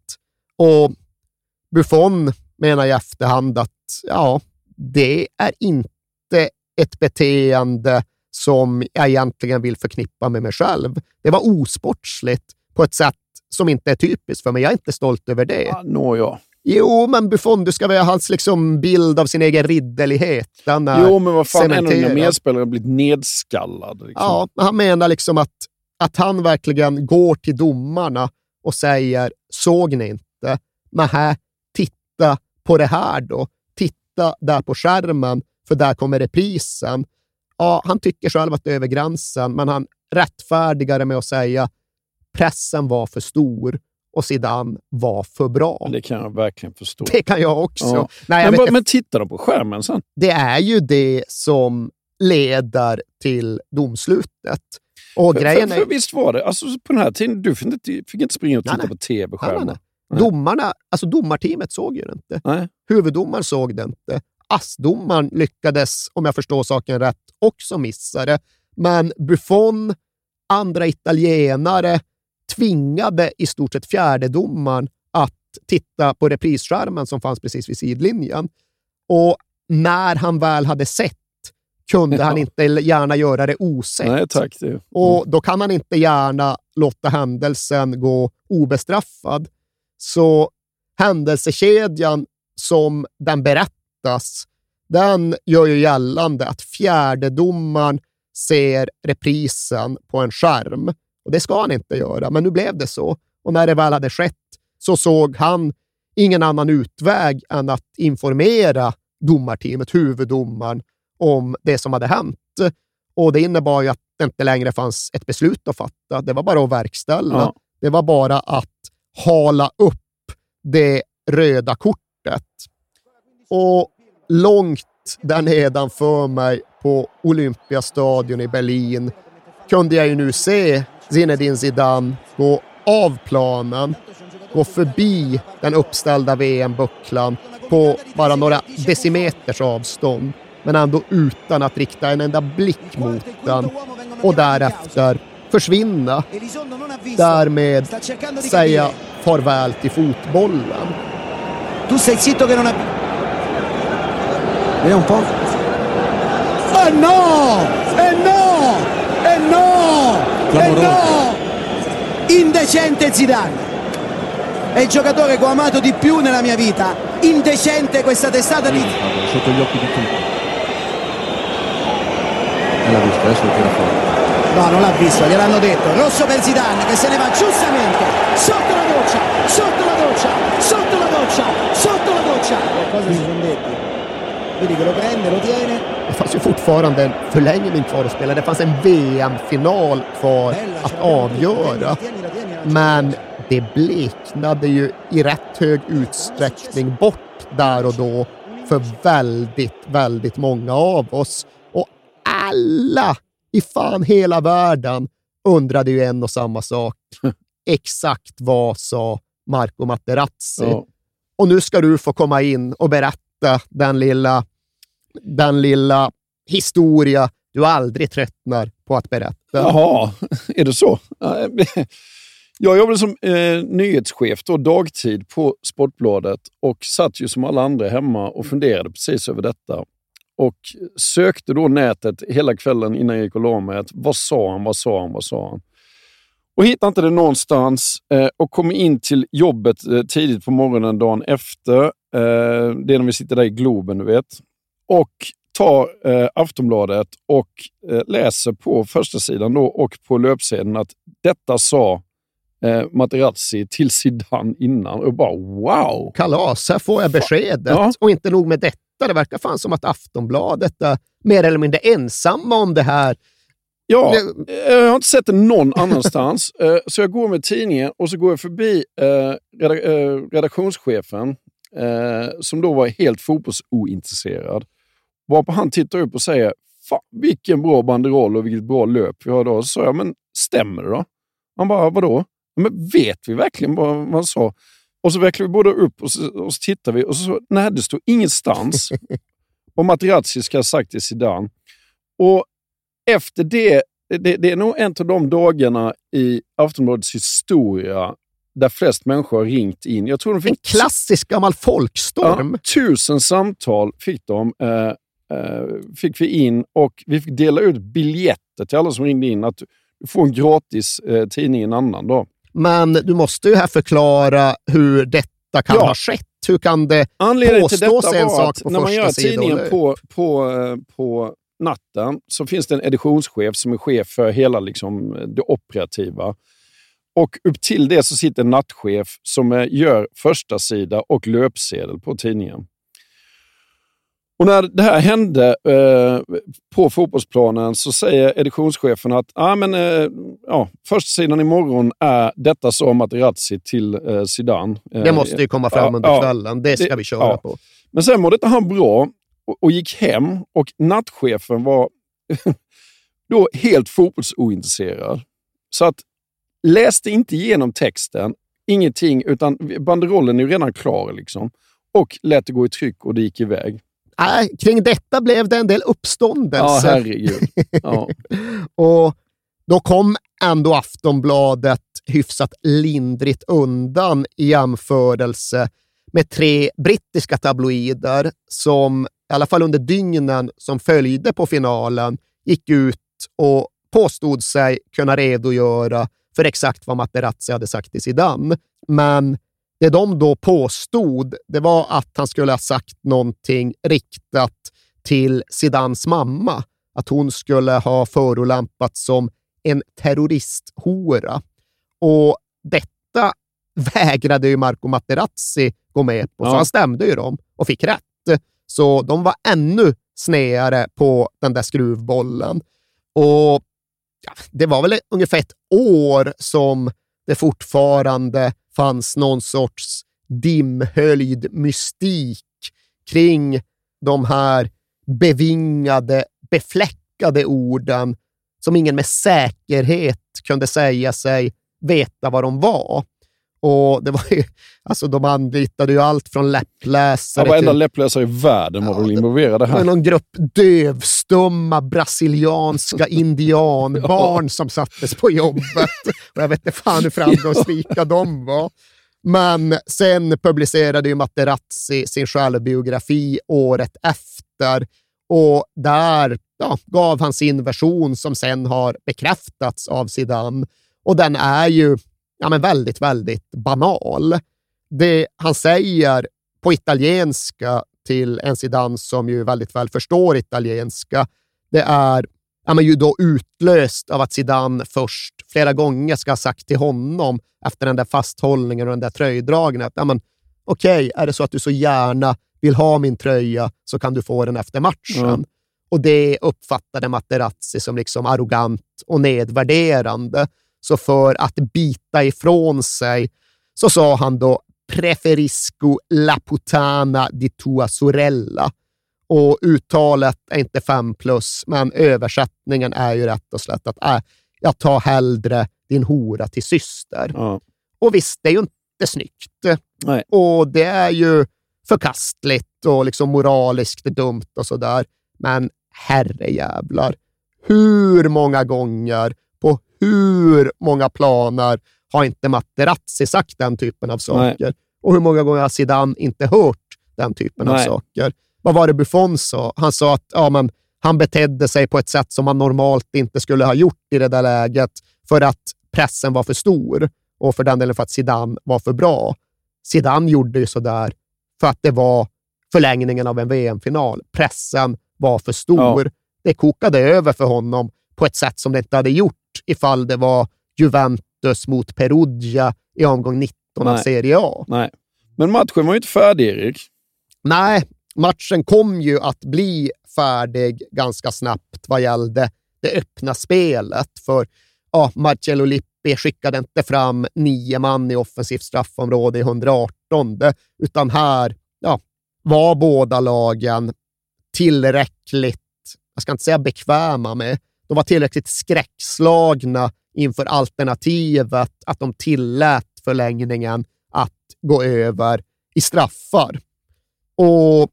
Och Buffon menar i efterhand att ja, det är inte ett beteende som jag egentligen vill förknippa med mig själv. Det var osportsligt på ett sätt som inte är typiskt för mig. Jag är inte stolt över det. Ja, Nåja. Jo, men Buffon, du ska väl ha hans liksom bild av sin egen ridderlighet. Den är Jo, men vad fan, en av dina cementerad. medspelare har blivit nedskallad. Liksom. Ja, han menar liksom att, att han verkligen går till domarna och säger, såg ni inte? Nähä, titta på det här då. Titta där på skärmen, för där kommer reprisen. Ja, han tycker själv att det är över gränsen, men han rättfärdigar det med att säga pressen var för stor och Zidane var för bra. Det kan jag verkligen förstå. Det kan jag också. Ja. Nej, jag men, vet men titta då på skärmen sen. det är ju det som leder till domslutet. Och För, grejen för, är... för visst var det, alltså på den här tiden, du fick inte, fick inte springa och titta nej. på tv-skärmen. Domarna, alltså domarteamet såg ju det inte. Nej. Huvuddomaren såg det inte. Assdomaren lyckades, om jag förstår saken rätt, också missa det. Men Buffon, andra italienare, tvingade i stort sett fjärdedomaren att titta på reprisskärmen som fanns precis vid sidlinjen. Och när han väl hade sett kunde han Ja. inte gärna göra det osett. Nej, tack. Det. Och då kan han inte gärna låta händelsen gå obestraffad. Så händelsekedjan som den berättas, den gör ju gällande att fjärdedomaren ser reprisen på en skärm. Och det ska han inte göra, men nu blev det så. Och när det väl hade skett så såg han ingen annan utväg än att informera domarteamet, huvuddomaren, om det som hade hänt. Och det innebar ju att det inte längre fanns ett beslut att fatta. Det var bara att verkställa. Ja. Det var bara att hala upp det röda kortet. Och långt där nedanför mig på Olympiastadion i Berlin kunde jag ju nu se Zinedine Zidane gå av planen, gå förbi den uppställda VM-bucklan på bara några decimeters avstånd, men ändå utan att rikta en enda blick mot den och därefter försvinna. Därmed säga farväl till fotbollen. Tu sei zitto che non ha... Vediamo un po'. Eh no! Eh no! Eh no! Eh no! Indecente Zidane. È il giocatore che ho amato di più nella mia vita. Indecente questa testata di... sotto gli occhi di tutti. E l'ha visto, adesso lo tira fuori. No, non l'ha visto, gliel'hanno detto. Rosso per Zidane che se ne va giustamente. Sotto la doccia, sotto la doccia, sotto la doccia, sotto la doccia. Cosa si sono detti? Vedi che lo prende, lo tiene. Det fanns ju fortfarande en förlängning kvar att spela. Det fanns en VM-final kvar att avgöra. Men det bleknade ju i rätt hög utsträckning bort där och då för väldigt, väldigt många av oss. Och alla i fan hela världen undrade ju en och samma sak. Exakt vad sa Marco Materazzi? Ja. Och nu ska du få komma in och berätta den lilla, den lilla historia du aldrig tröttnar på att berätta. Jaha, är det så? Jag jobbade som eh, nyhetschef då, dagtid på Sportbladet och satt ju som alla andra hemma och funderade precis över detta. Och sökte då nätet hela kvällen innan jag gick och la mig. Att, vad sa han, vad sa han, vad sa han? och hittade inte det någonstans eh, och kom in till jobbet eh, tidigt på morgonen dagen efter. Eh, det är när vi sitter där i Globen, du vet. Och tar eh, Aftonbladet och eh, läser på första sidan då och på löpsedeln att detta sa eh, Materazzi till Zidane innan. Och bara wow! Kalas, här får jag beskedet. Ja. Och inte nog med detta, det verkar fan som att Aftonbladet är mer eller mindre ensamma om det här. Ja, eh, jag har inte sett det någon annanstans. Eh, Så jag går med tidningen och så går jag förbi eh, reda- redaktionschefen som då var helt fotbollsointresserad. Varpå han tittar upp och säger Fan, vilken bra banderoll och vilket bra löp vi har idag. Så sa jag, men stämmer det då? Han bara, vadå? Men vet vi verkligen vad vad han sa? Och så vecklar vi båda upp och så, och så tittar vi och så, nej, det står ingenstans om Materazzi ska ha sagt till Zidane. Och efter det, det, det är nog en av de dagarna i Aftonbladets historia där flest människor har ringt in. Jag tror de En fick klassisk gammal folkstorm. Ja, tusen samtal fick de. Eh, fick vi in och vi fick dela ut biljetter till alla som ringde in. Att du får en gratis eh, tidning en annan dag. Men du måste ju här förklara hur detta kan Ja. ha skett. Hur kan det Anledningen till påstås detta en sak att på när man gör tidningen på, på, eh, på natten så finns det en editionschef som är chef för hela liksom, det operativa. Och upp till det så sitter en nattchef som eh, gör första sida och löpsedel på tidningen. Och när det här hände eh, på fotbollsplanen så säger editionschefen att ah, men, eh, ja, första sidan imorgon är detta sa Materazzi till eh, Zidane. Eh, Det måste ju komma fram under ja. kvällen. Det ska Det- vi köra ja. på. Men sen mådde inte han bra och, och gick hem och nattchefen var då helt fotbollsointresserad. Så att läste inte igenom texten, ingenting, utan banderollen är ju redan klar. liksom. Och lät det gå i tryck och det gick iväg. Nej, kring detta blev det en del Ja, uppståndelse. herregud. Ja. Och då kom ändå Aftonbladet hyfsat lindrigt undan i jämförelse med tre brittiska tabloider som i alla fall under dygnen som följde på finalen gick ut och påstod sig kunna redogöra för exakt vad Materazzi hade sagt till Zidane. Men det de då påstod, det var att han skulle ha sagt någonting riktat till Zidans mamma. Att hon skulle ha förolämpats som en terroristhora. Och detta vägrade ju Marco Materazzi gå med på, så Ja. han stämde ju dem och fick rätt. Så de var ännu snedare på den där skruvbollen. Och ja, det var väl ungefär ett år som det fortfarande fanns någon sorts dimhöljd mystik kring de här bevingade, befläckade orden som ingen med säkerhet kunde säga sig veta vad de var. Och det var ju, alltså de anlitade ju allt från Ja, läppläsare varenda till läppläsare i världen var väl involverade det var här. någon grupp dövstumma brasilianska indianbarn som sattes på jobbet. Och jag vet inte fan hur framgångsrika de var. Men sen publicerade ju Materazzi sin självbiografi året efter och där ja, gav han sin version som sen har bekräftats av Zidane. Och den är ju ja, men väldigt, väldigt banal. Det han säger på italienska till en Zidane som ju väldigt väl förstår italienska, det är ja, men ju då utlöst av att Zidane först flera gånger ska ha sagt till honom efter den där fasthållningen och den där tröjdragningen att ja, men, okej, är det så att du så gärna vill ha min tröja så kan du få den efter matchen. Mm. Och det uppfattade Materazzi som liksom arrogant och nedvärderande. Så för att bita ifrån sig så sa han då preferisco la puttana di tua sorella. Och uttalet är inte fem plus, men översättningen är ju rätt och slätt att äh, jag tar hellre din hora till syster. Ja. Och visst, det är ju inte snyggt. Nej. Och det är ju förkastligt och liksom moraliskt dumt och sådär. Men herrejävlar, hur många gånger hur många planer har inte Materazzi sagt den typen av saker? Och hur många gånger har Zidane inte hört den typen av Nej. saker? Vad var det Buffon sa? Han sa att ja, men, han betedde sig på ett sätt som man normalt inte skulle ha gjort i det där läget för att pressen var för stor och för den delen för att Zidane var för bra. Zidane gjorde ju sådär för att det var förlängningen av en VM-final. Pressen var för stor. Ja. Det kokade över för honom på ett sätt som det inte hade gjort ifall det var Juventus mot Perugia i omgång 19 Nej. av Serie A. Nej. Men matchen var ju inte färdig, Erik. Nej, matchen kom ju att bli färdig ganska snabbt vad gällde det öppna spelet. För ja, Marcello Lippi skickade inte fram nio man i offensivt straffområde i 118, utan här ja, var båda lagen tillräckligt, jag ska inte säga bekväma med, de var tillräckligt skräckslagna inför alternativet att de tillät förlängningen att gå över i straffar. Och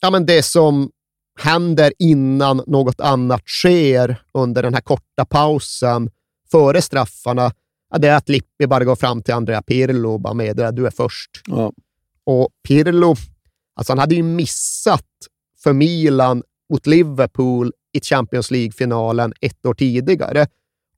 ja, men det som händer innan något annat sker under den här korta pausen före straffarna, ja, det är att Lippi bara går fram till Andrea Pirlo och bara meddelar att du är först. Ja. Och Pirlo, alltså han hade ju missat för Milan mot Liverpool i Champions League-finalen ett år tidigare.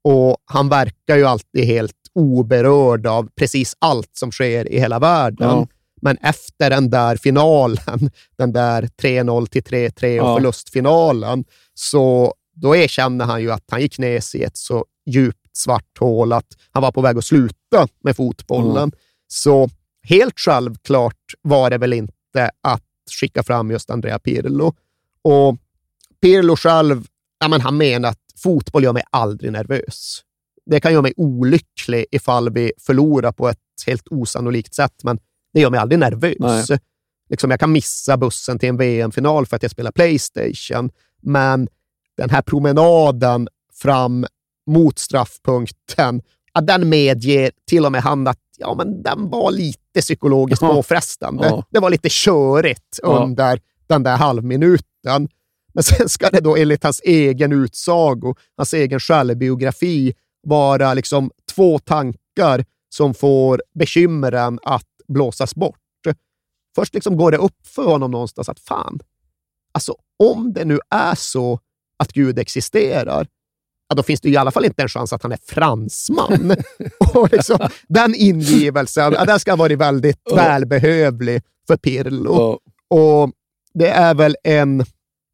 Och han verkar ju alltid helt oberörd av precis allt som sker i hela världen. Ja. Men efter den där finalen, den där 3-0 till 3-3 och ja. förlustfinalen, så då erkänner han ju att han gick ner i ett så djupt svart hål att han var på väg att sluta med fotbollen. Mm. Så helt självklart var det väl inte att skicka fram just Andrea Pirlo. Och Pirlo själv, ja, men han menar att fotboll gör mig aldrig nervös. Det kan göra mig olycklig ifall vi förlorar på ett helt osannolikt sätt, men det gör mig aldrig nervös. Liksom jag kan missa bussen till en VM-final för att jag spelar Playstation, men den här promenaden fram mot straffpunkten, ja, den medger till och med han att ja, men den var lite psykologiskt påfrestande. Ja. Det var lite körigt ja. under den där halvminuten. Men sen ska det då enligt hans egen utsago, hans egen självbiografi, vara liksom två tankar som får bekymren att blåsas bort. Först liksom går det upp för honom någonstans att fan, alltså om det nu är så att Gud existerar, ja, då finns det i alla fall inte en chans att han är fransman. och liksom, den ingivelsen, ja, den ska ha varit väldigt oh. välbehövlig för Pirlo. Oh. Och det är väl en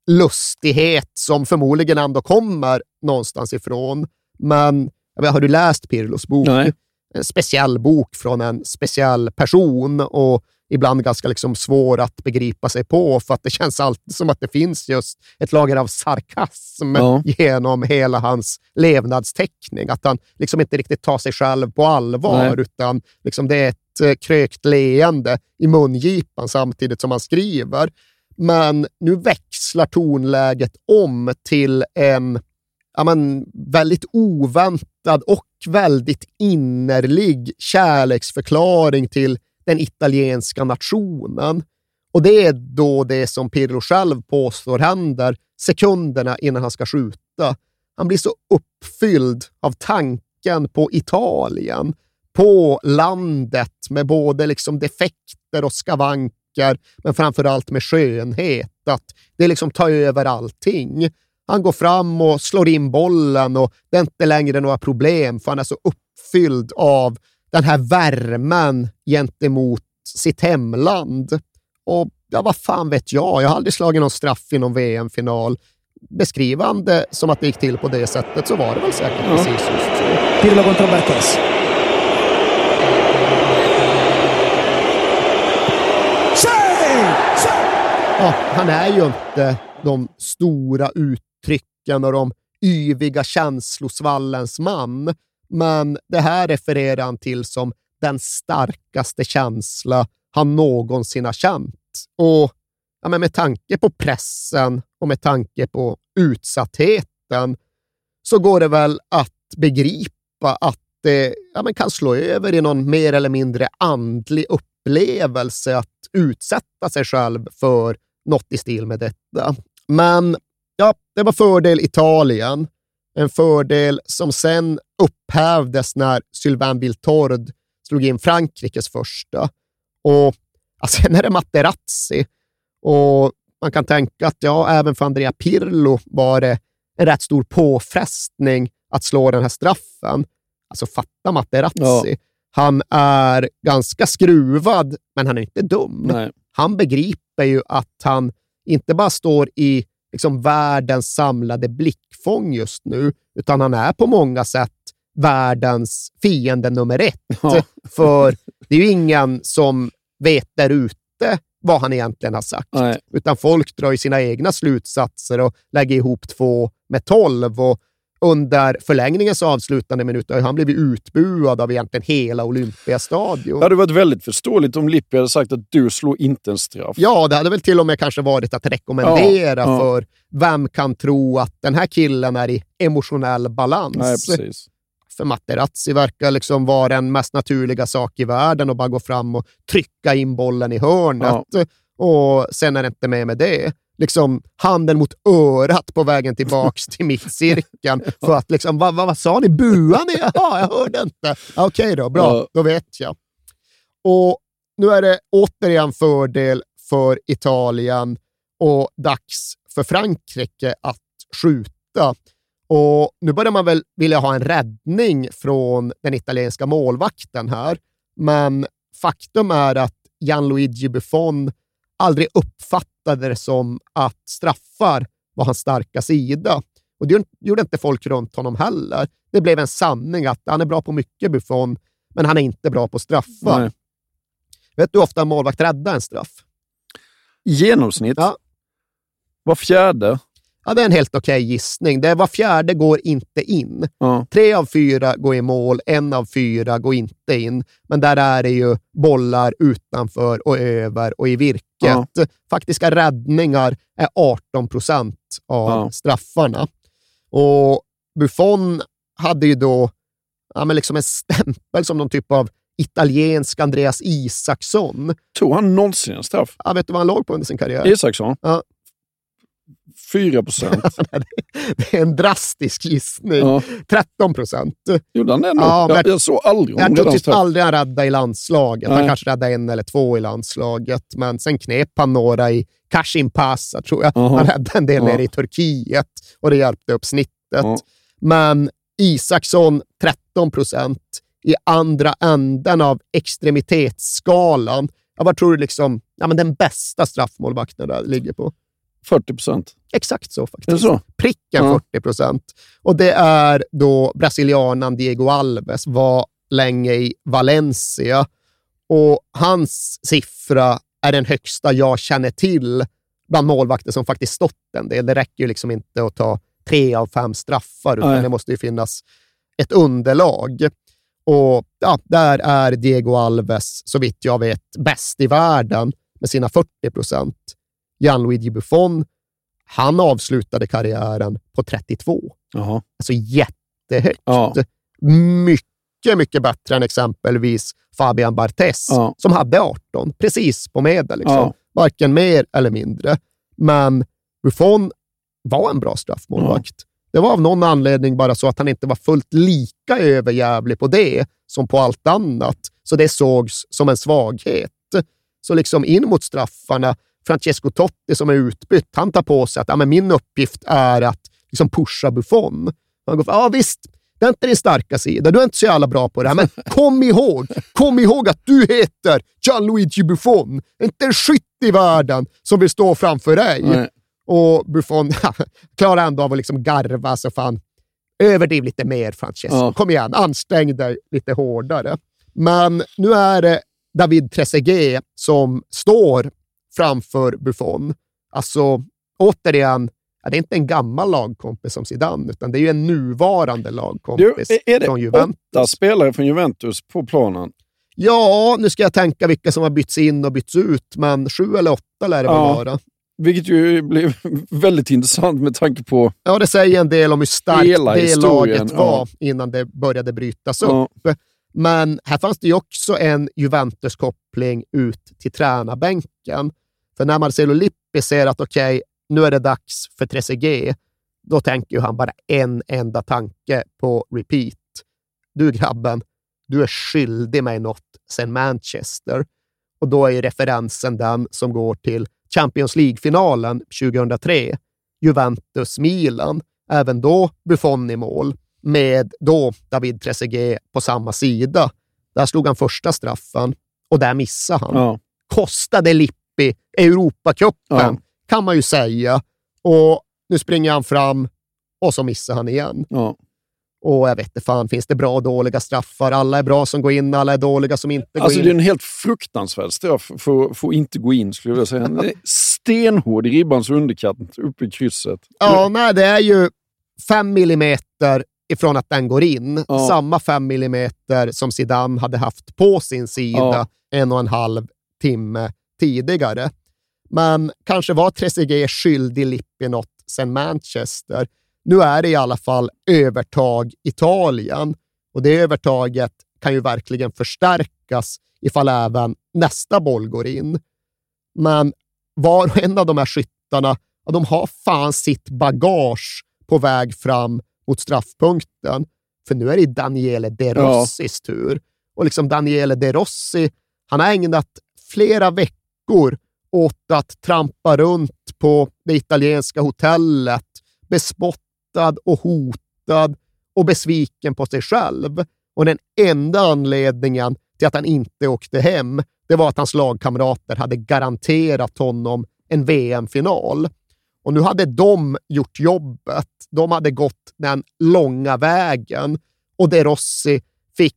lustighet som förmodligen ändå kommer någonstans ifrån. Men har du läst Pirlos bok? Nej. En speciell bok från en speciell person och ibland ganska liksom svår att begripa sig på, för att det känns alltid som att det finns just ett lager av sarkasm ja. genom hela hans levnadsteckning. Att han liksom inte riktigt tar sig själv på allvar, Nej. utan liksom det är ett eh, krökt leende i mungipan samtidigt som han skriver. Men nu växlar tonläget om till en ja, men, väldigt oväntad och väldigt innerlig kärleksförklaring till den italienska nationen. Och det är då det som Pirlo själv påstår händer sekunderna innan han ska skjuta. Han blir så uppfylld av tanken på Italien, på landet med både liksom defekter och skavanker, men framför allt med skönhet. Att det liksom tar över allting. Han går fram och slår in bollen och det är inte längre några problem, för han är så uppfylld av den här värmen gentemot sitt hemland. Och ja, vad fan vet jag? Jag har aldrig slagit någon straff i någon VM-final. Beskrivande som att det gick till på det sättet så var det väl säkert ja. precis så. Pirlo Bartes. Alltså! Ja, han är ju inte de stora uttrycken och de yviga känslosvallens man. Men det här refererar han till som den starkaste känsla han någonsin har känt. Och ja, men med tanke på pressen och med tanke på utsattheten så går det väl att begripa att det ja, men kan slå över i någon mer eller mindre andlig upplevelse att utsätta sig själv för något i stil med detta. Men ja, det var fördel Italien. En fördel som sen upphävdes när Sylvain Biltord slog in Frankrikes första. Och ja, sen är det Materazzi. Och man kan tänka att ja, även för Andrea Pirlo var det en rätt stor påfrestning att slå den här straffen. Alltså fatta Materazzi. Ja. Han är ganska skruvad, men han är inte dum. Nej. Han begriper ju att han inte bara står i liksom världens samlade blickfång just nu, utan han är på många sätt världens fiende nummer ett. Ja. För det är ju ingen som vet där ute vad han egentligen har sagt, Nej. utan folk drar ju sina egna slutsatser och lägger ihop två med tolv. Och under förlängningens avslutande minuter har han blivit utbuad av egentligen hela Olympiastadion. Det hade varit väldigt förståeligt om Lippi hade sagt att du slår inte en straff. Ja, det hade väl till och med kanske varit att rekommendera ja, ja. för vem kan tro att den här killen är i emotionell balans. Nej, precis. För Materazzi verkar liksom vara den mest naturliga sak i världen att bara gå fram och trycka in bollen i hörnet. Ja. Och sen är det inte med med det liksom handen mot örat på vägen tillbaks till mittcirkeln. För att liksom, vad, vad, vad sa ni? Buade ni? Jaha, jag hörde inte. Okej okay då, bra. Då vet jag. Och nu är det återigen fördel för Italien och dags för Frankrike att skjuta. Och nu börjar man väl vilja ha en räddning från den italienska målvakten här. Men faktum är att Gianluigi Buffon aldrig uppfattade det som att straffar var hans starka sida. Och det gjorde inte folk runt honom heller. Det blev en sanning att han är bra på mycket, Buffon, men han är inte bra på straffar. Nej. Vet du hur ofta en målvakt räddar en straff? I genomsnitt? Ja. Var fjärde? Ja, det är en helt okej okay gissning. Det var fjärde går inte in. Ja. Tre av fyra går i mål, en av fyra går inte in. Men där är det ju bollar utanför och över och i virket. Ja. Faktiska räddningar är 18 procent av ja. straffarna. Och Buffon hade ju då ja, men liksom en stämpel som någon typ av italiensk Andreas Isaksson. Tog han någonsin en straff? Ja, vet du vad han låg på under sin karriär? Isaksson? Ja, 4 procent. det är en drastisk gissning. Ja. 13 procent. Gjorde han det ändå? Ja, jag, jag såg aldrig honom Jag tror typ aldrig han räddade i landslaget. Nej. Han kanske räddade en eller två i landslaget, men sen knep han några i Kashim Pasa, tror jag. Aha. Han räddade en del ja. nere i Turkiet och det hjälpte upp snittet. Ja. Men Isaksson 13 procent i andra änden av extremitetsskalan. Ja, vad tror du liksom, ja, men den bästa straffmålvakten där ligger på? 40 procent. Exakt så faktiskt. Är det så? Pricken ja. 40 procent. Och det är då brasilianan Diego Alves var länge i Valencia och hans siffra är den högsta jag känner till bland målvakter som faktiskt stått en del. Det räcker ju liksom inte att ta tre av fem straffar, utan Nej. det måste ju finnas ett underlag. Och ja, där är Diego Alves, så vitt jag vet, bäst i världen med sina 40 procent. Gianluigi Buffon, han avslutade karriären på 32. Aha. Alltså jättehögt. Ja. Mycket, mycket bättre än exempelvis Fabian Barthez, ja. som hade 18, precis på medel. Liksom. Ja. Varken mer eller mindre. Men Buffon var en bra straffmålvakt. Ja. Det var av någon anledning bara så att han inte var fullt lika överjävlig på det som på allt annat. Så det sågs som en svaghet. Så liksom in mot straffarna Francesco Totti som är utbytt, han tar på sig att ja, men min uppgift är att liksom pusha Buffon. Han går, ja visst, det är inte din starka sida. Du är inte så jävla bra på det här, men kom ihåg, kom ihåg att du heter Gianluigi Buffon. Inte en skytt i världen som vill stå framför dig. Nej. Och Buffon klarar ändå av att liksom garva, så fan, överdriv lite mer Francesco. Ja. Kom igen, ansträng dig lite hårdare. Men nu är det David Trezeguet som står framför Buffon. Alltså, återigen, det är inte en gammal lagkompis som Zidane, utan det är ju en nuvarande lagkompis du, är det från Juventus. åtta spelare från Juventus på planen? Ja, nu ska jag tänka vilka som har bytts in och bytts ut, men sju eller åtta lär det ja. vara. Vilket ju blev väldigt intressant med tanke på Ja, det säger en del om hur starkt det laget var ja. innan det började brytas ja. Men här fanns det ju också en Juventus-koppling ut till tränarbänken. För när Marcelo Lippi ser att okej, okay, nu är det dags för 3CG, då tänker ju han bara en enda tanke på repeat. Du grabben, du är skyldig mig något sen Manchester. Och då är referensen den som går till Champions League-finalen 2003. Juventus-Milan. Även då Buffon i mål med då David Trezeguet på samma sida. Där slog han första straffen och där missade han. Ja. Kostade Lippi Europacupen, Ja. kan man ju säga. Och nu springer han fram och så missar han igen. Ja. Och jag vet inte fan, finns det bra och dåliga straffar? Alla är bra som går in, alla är dåliga som inte går Alltså in. det är en helt fruktansvärd straff för, för att inte gå in, skulle jag säga. Den är stenhård i ribbans underkant uppe i krysset. Ja, nej, det är ju fem millimeter ifrån att den går in. Ja. Samma fem millimeter som Zidane hade haft på sin sida Ja. en och en halv timme tidigare. Men kanske var Trezeguet skyldig Lippi något sen Manchester. Nu är det i alla fall övertag Italien och det övertaget kan ju verkligen förstärkas ifall även nästa boll går in. Men var och en av de här skyttarna, ja, de har fan sitt bagage på väg fram mot straffpunkten. För nu är det Daniele De Rossis tur. Och liksom Daniele De Rossi, han har ägnat flera veckor åt att trampa runt på det italienska hotellet, bespottad och hotad och besviken på sig själv. Och den enda anledningen till att han inte åkte hem, det var att hans lagkamrater hade garanterat honom en VM-final. Och nu hade de gjort jobbet. De hade gått den långa vägen och De Rossi fick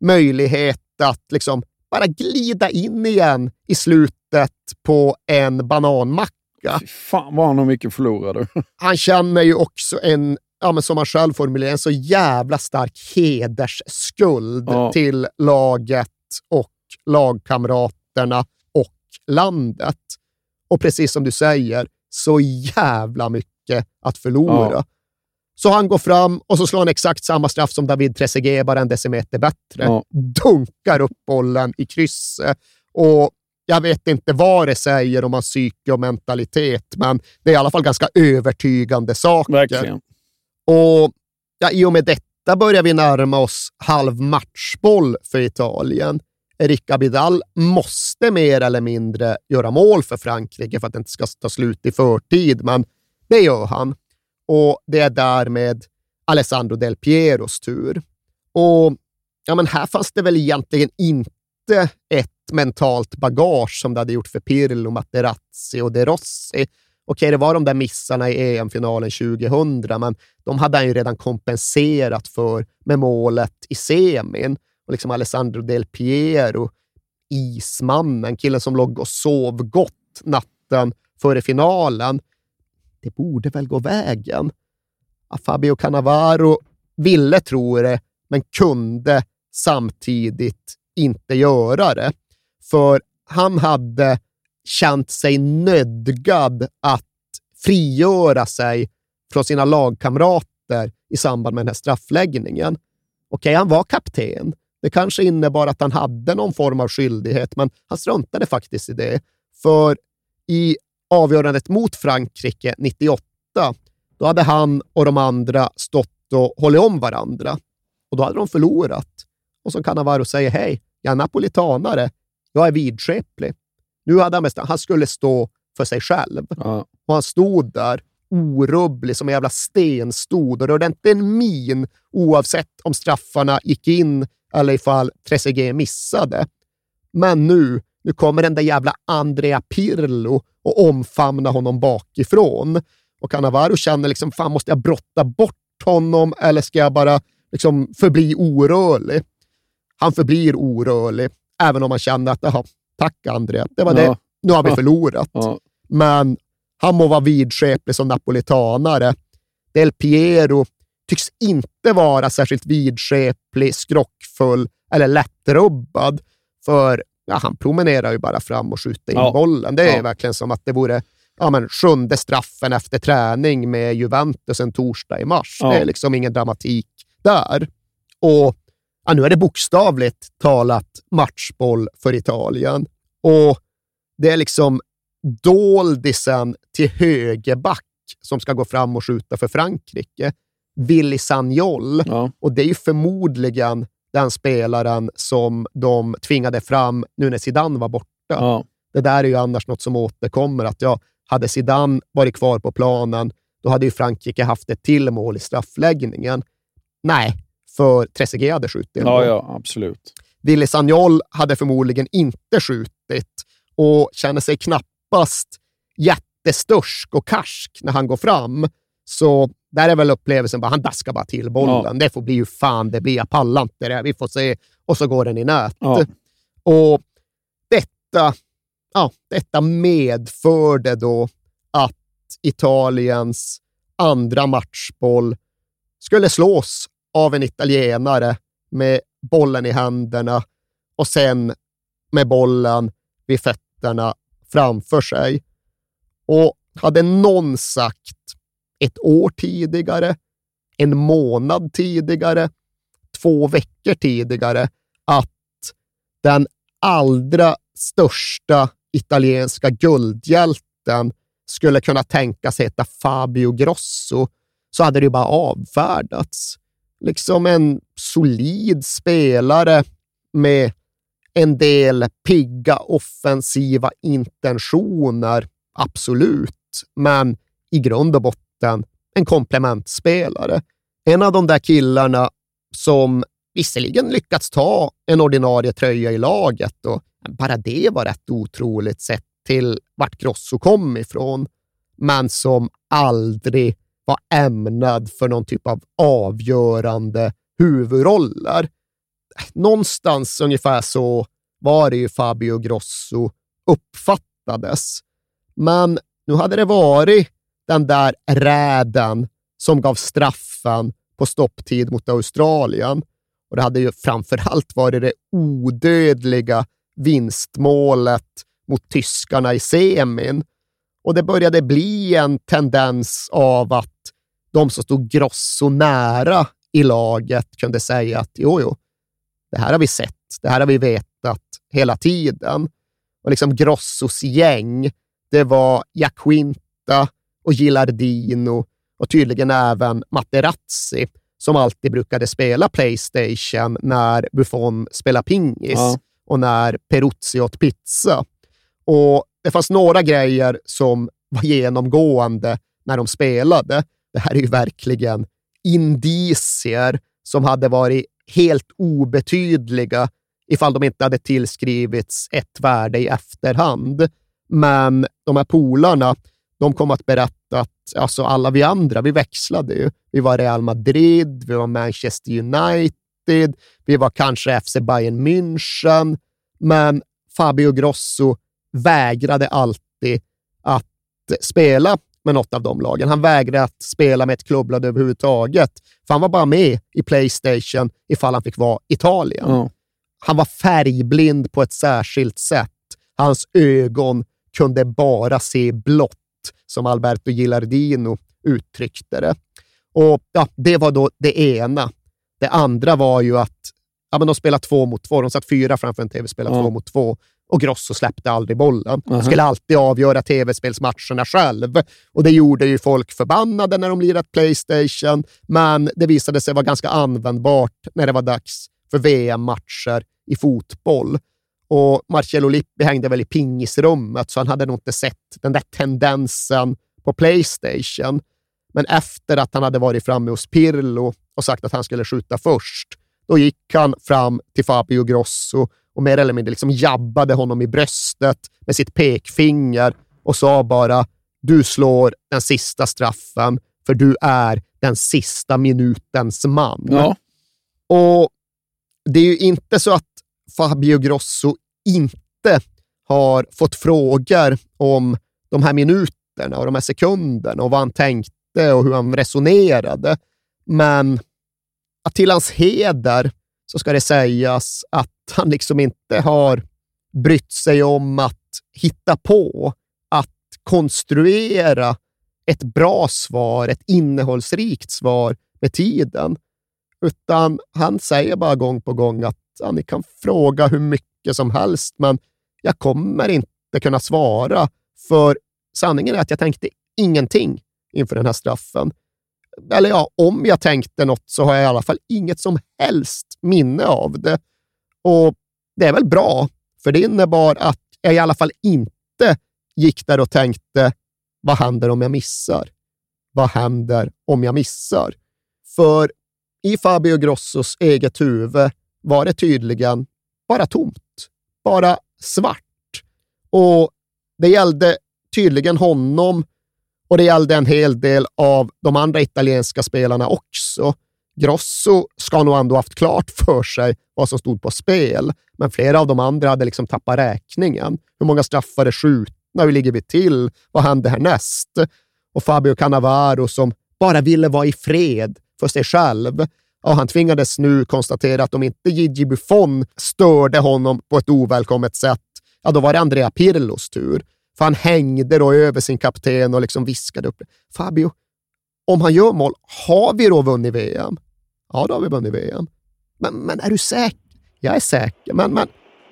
möjlighet att liksom bara glida in igen i slutet på en bananmacka. Fy Fan vad han har mycket förlorade. Han känner ju också en, ja, som han själv formulerar, en så jävla stark hedersskuld Ja. till laget och lagkamraterna och landet. Och precis som du säger, så jävla mycket att förlora. Ja. Så han går fram och så slår han exakt samma straff som David Trezeguet, bara en decimeter bättre. Ja. Dunkar upp bollen i krysset. Och jag vet inte vad det säger om hans psyke och mentalitet, men det är i alla fall ganska övertygande saker. Verkligen. Och ja, i och med detta börjar vi närma oss halv matchboll för Italien. Erik Abidal måste mer eller mindre göra mål för Frankrike för att det inte ska ta slut i förtid, men det gör han. Och det är därmed Alessandro Del Pieros tur. Och ja, men här fanns det väl egentligen inte ett mentalt bagage som det hade gjort för Pirlo, Materazzi och De Rossi. Okej, det var de där missarna i EM-finalen 2000, men de hade han ju redan kompenserat för med målet i semin. Och liksom Alessandro Del Piero, ismannen, killen som låg och sov gott natten före finalen. Det borde väl gå vägen. Fabio Cannavaro ville tro det, men kunde samtidigt inte göra det. För han hade känt sig nödgad att frigöra sig från sina lagkamrater i samband med den här straffläggningen. Okej, han var kapten. Det kanske innebar att han hade någon form av skyldighet, men han struntade faktiskt i det. För i avgörandet mot Frankrike 98, då hade han och de andra stått och hållit om varandra. Och då hade de förlorat. Och som Cannavaro säger, hej, jag är napolitanare. Jag är vidskeplig. Nu hade han bestämt, han skulle stå för sig själv. Ja. Och han stod där orubblig som en jävla stenstod och rörde inte en min oavsett om straffarna gick in eller ifall Trezeguet missade. Men nu, nu kommer den där jävla Andrea Pirlo och omfamnar honom bakifrån. Och Cannavaro känner liksom, fan måste jag brotta bort honom eller ska jag bara liksom förbli orörlig? Han förblir orörlig, även om han känner att, jaha, tack Andrea, det var Ja. det. Nu har vi förlorat. Ja. Men han må vara vidskeplig som napolitanare. Del Piero tycks inte vara särskilt vidskeplig, skrockfull eller lättrubbad. För ja, han promenerar ju bara fram och skjuter in Ja. bollen. Det är Ja. verkligen som att det vore ja, men, sjunde straffen efter träning med Juventus en torsdag i mars. Ja. Det är liksom ingen dramatik där. Och ja, nu är det bokstavligt talat matchboll för Italien. Och det är liksom doldisen till högerback som ska gå fram och skjuta för Frankrike. Willy Sagnol. Ja. Och det är ju förmodligen den spelaren som de tvingade fram nu när Zidane var borta. Ja. Det där är ju annars något som återkommer. Att ja, hade Zidane varit kvar på planen, då hade ju Frankrike haft ett till mål i straffläggningen. Nej, för Trezeguet hade skjutit. Ja, ja, absolut. Willy Sagnol hade förmodligen inte skjutit och känner sig knappast jättestörsk och karsk när han går fram. Så där är väl upplevelsen bara, han daskar bara till bollen. Ja. Det får bli ju fan det blir. Jag pallar inte det. Vi får se. Och så går den i nät. Ja. Och detta, ja, detta medförde då att Italiens andra matchboll skulle slås av en italienare med bollen i händerna och sen med bollen vid fötterna framför sig. Och hade någon sagt ett år tidigare, en månad tidigare, två veckor tidigare att den allra största italienska guldhjälten skulle kunna tänkas heta Fabio Grosso, så hade det bara avfärdats. Liksom en solid spelare med en del pigga offensiva intentioner, absolut. Men i grund och botten en komplementspelare. En av de där killarna som visserligen lyckats ta en ordinarie tröja i laget och bara det var rätt otroligt sett till vart Grosso kom ifrån, men som aldrig var ämnad för någon typ av avgörande huvudroller. Någonstans ungefär så var det ju Fabio Grosso uppfattades. Men nu hade det varit den där räden som gav straffen på stopptid mot Australien. Och det hade ju framför allt varit det odödliga vinstmålet mot tyskarna i semin. Och det började bli en tendens av att de som stod Grosso nära i laget kunde säga att jo, jo, det här har vi sett, det här har vi vetat hela tiden. Och liksom Grossos gäng, det var Jacquinta och Gilardino och tydligen även Materazzi som alltid brukade spela Playstation när Buffon spelade pingis ja. och när Peruzzi åt pizza. Och det fanns några grejer som var genomgående när de spelade. Det här är ju verkligen indicier som hade varit helt obetydliga ifall de inte hade tillskrivits ett värde i efterhand. Men de här polarna, de kom att berätta att alltså alla vi andra, vi växlade ju. Vi var Real Madrid, vi var Manchester United, vi var kanske FC Bayern München, men Fabio Grosso vägrade alltid att spela med något av de lagen. Han vägrade att spela med ett klubblag överhuvudtaget, för han var bara med i Playstation ifall han fick vara Italien. Mm. Han var färgblind på ett särskilt sätt. Hans ögon kunde bara se blått, som Alberto Gilardino uttryckte det. Och ja, Det var då det ena. Det andra var ju att ja, men de spelade två mot två. De satt fyra framför en tv spelade mm. två mot två och Grosso släppte aldrig bollen. Han skulle alltid avgöra tv-spelsmatcherna själv. Och det gjorde ju folk förbannade när de lirat Playstation, men det visade sig vara ganska användbart när det var dags för VM-matcher i fotboll. Och Marcello Lippi hängde väl i pingisrummet, så han hade nog inte sett den där tendensen på Playstation. Men efter att han hade varit framme hos Pirlo och sagt att han skulle skjuta först, då gick han fram till Fabio Grosso och mer eller mindre liksom jabbade honom i bröstet med sitt pekfinger och sa bara du slår den sista straffen för du är den sista minutens man. Ja. Och det är ju inte så att Fabio Grosso inte har fått frågor om de här minuterna och de här sekunderna och vad han tänkte och hur han resonerade. Men att till hans heder så ska det sägas att han liksom inte har brytt sig om att hitta på, att konstruera ett bra svar, ett innehållsrikt svar med tiden. Utan han säger bara gång på gång att ja, ni kan fråga hur mycket som helst, men jag kommer inte kunna svara, för sanningen är att jag tänkte ingenting inför den här straffen. Eller ja, om jag tänkte något så har jag i alla fall inget som helst minne av det. Och det är väl bra, för det innebar att jag i alla fall inte gick där och tänkte, vad händer om jag missar? Vad händer om jag missar? För i Fabio Grossos eget huvud var det tydligen bara tomt. Bara svart. Och det gällde tydligen honom och det gällde en hel del av de andra italienska spelarna också. Grosso ska nog ändå haft klart för sig vad som stod på spel, men flera av de andra hade liksom tappat räkningen. Hur många straffar är skjutna? Hur ligger vi till? Vad händer härnäst? Och Fabio Cannavaro som bara ville vara i fred för sig själv. Ja, han tvingades nu konstatera att om inte Gigi Buffon störde honom på ett ovälkommet sätt, ja, då var det Andrea Pirlos tur. För han hängde då över sin kapten och liksom viskade upp Fabio, om han gör mål, har vi då vunnit VM? Ja, då har vi vunnit VM. Men, men är du säker? Jag är säker, men, men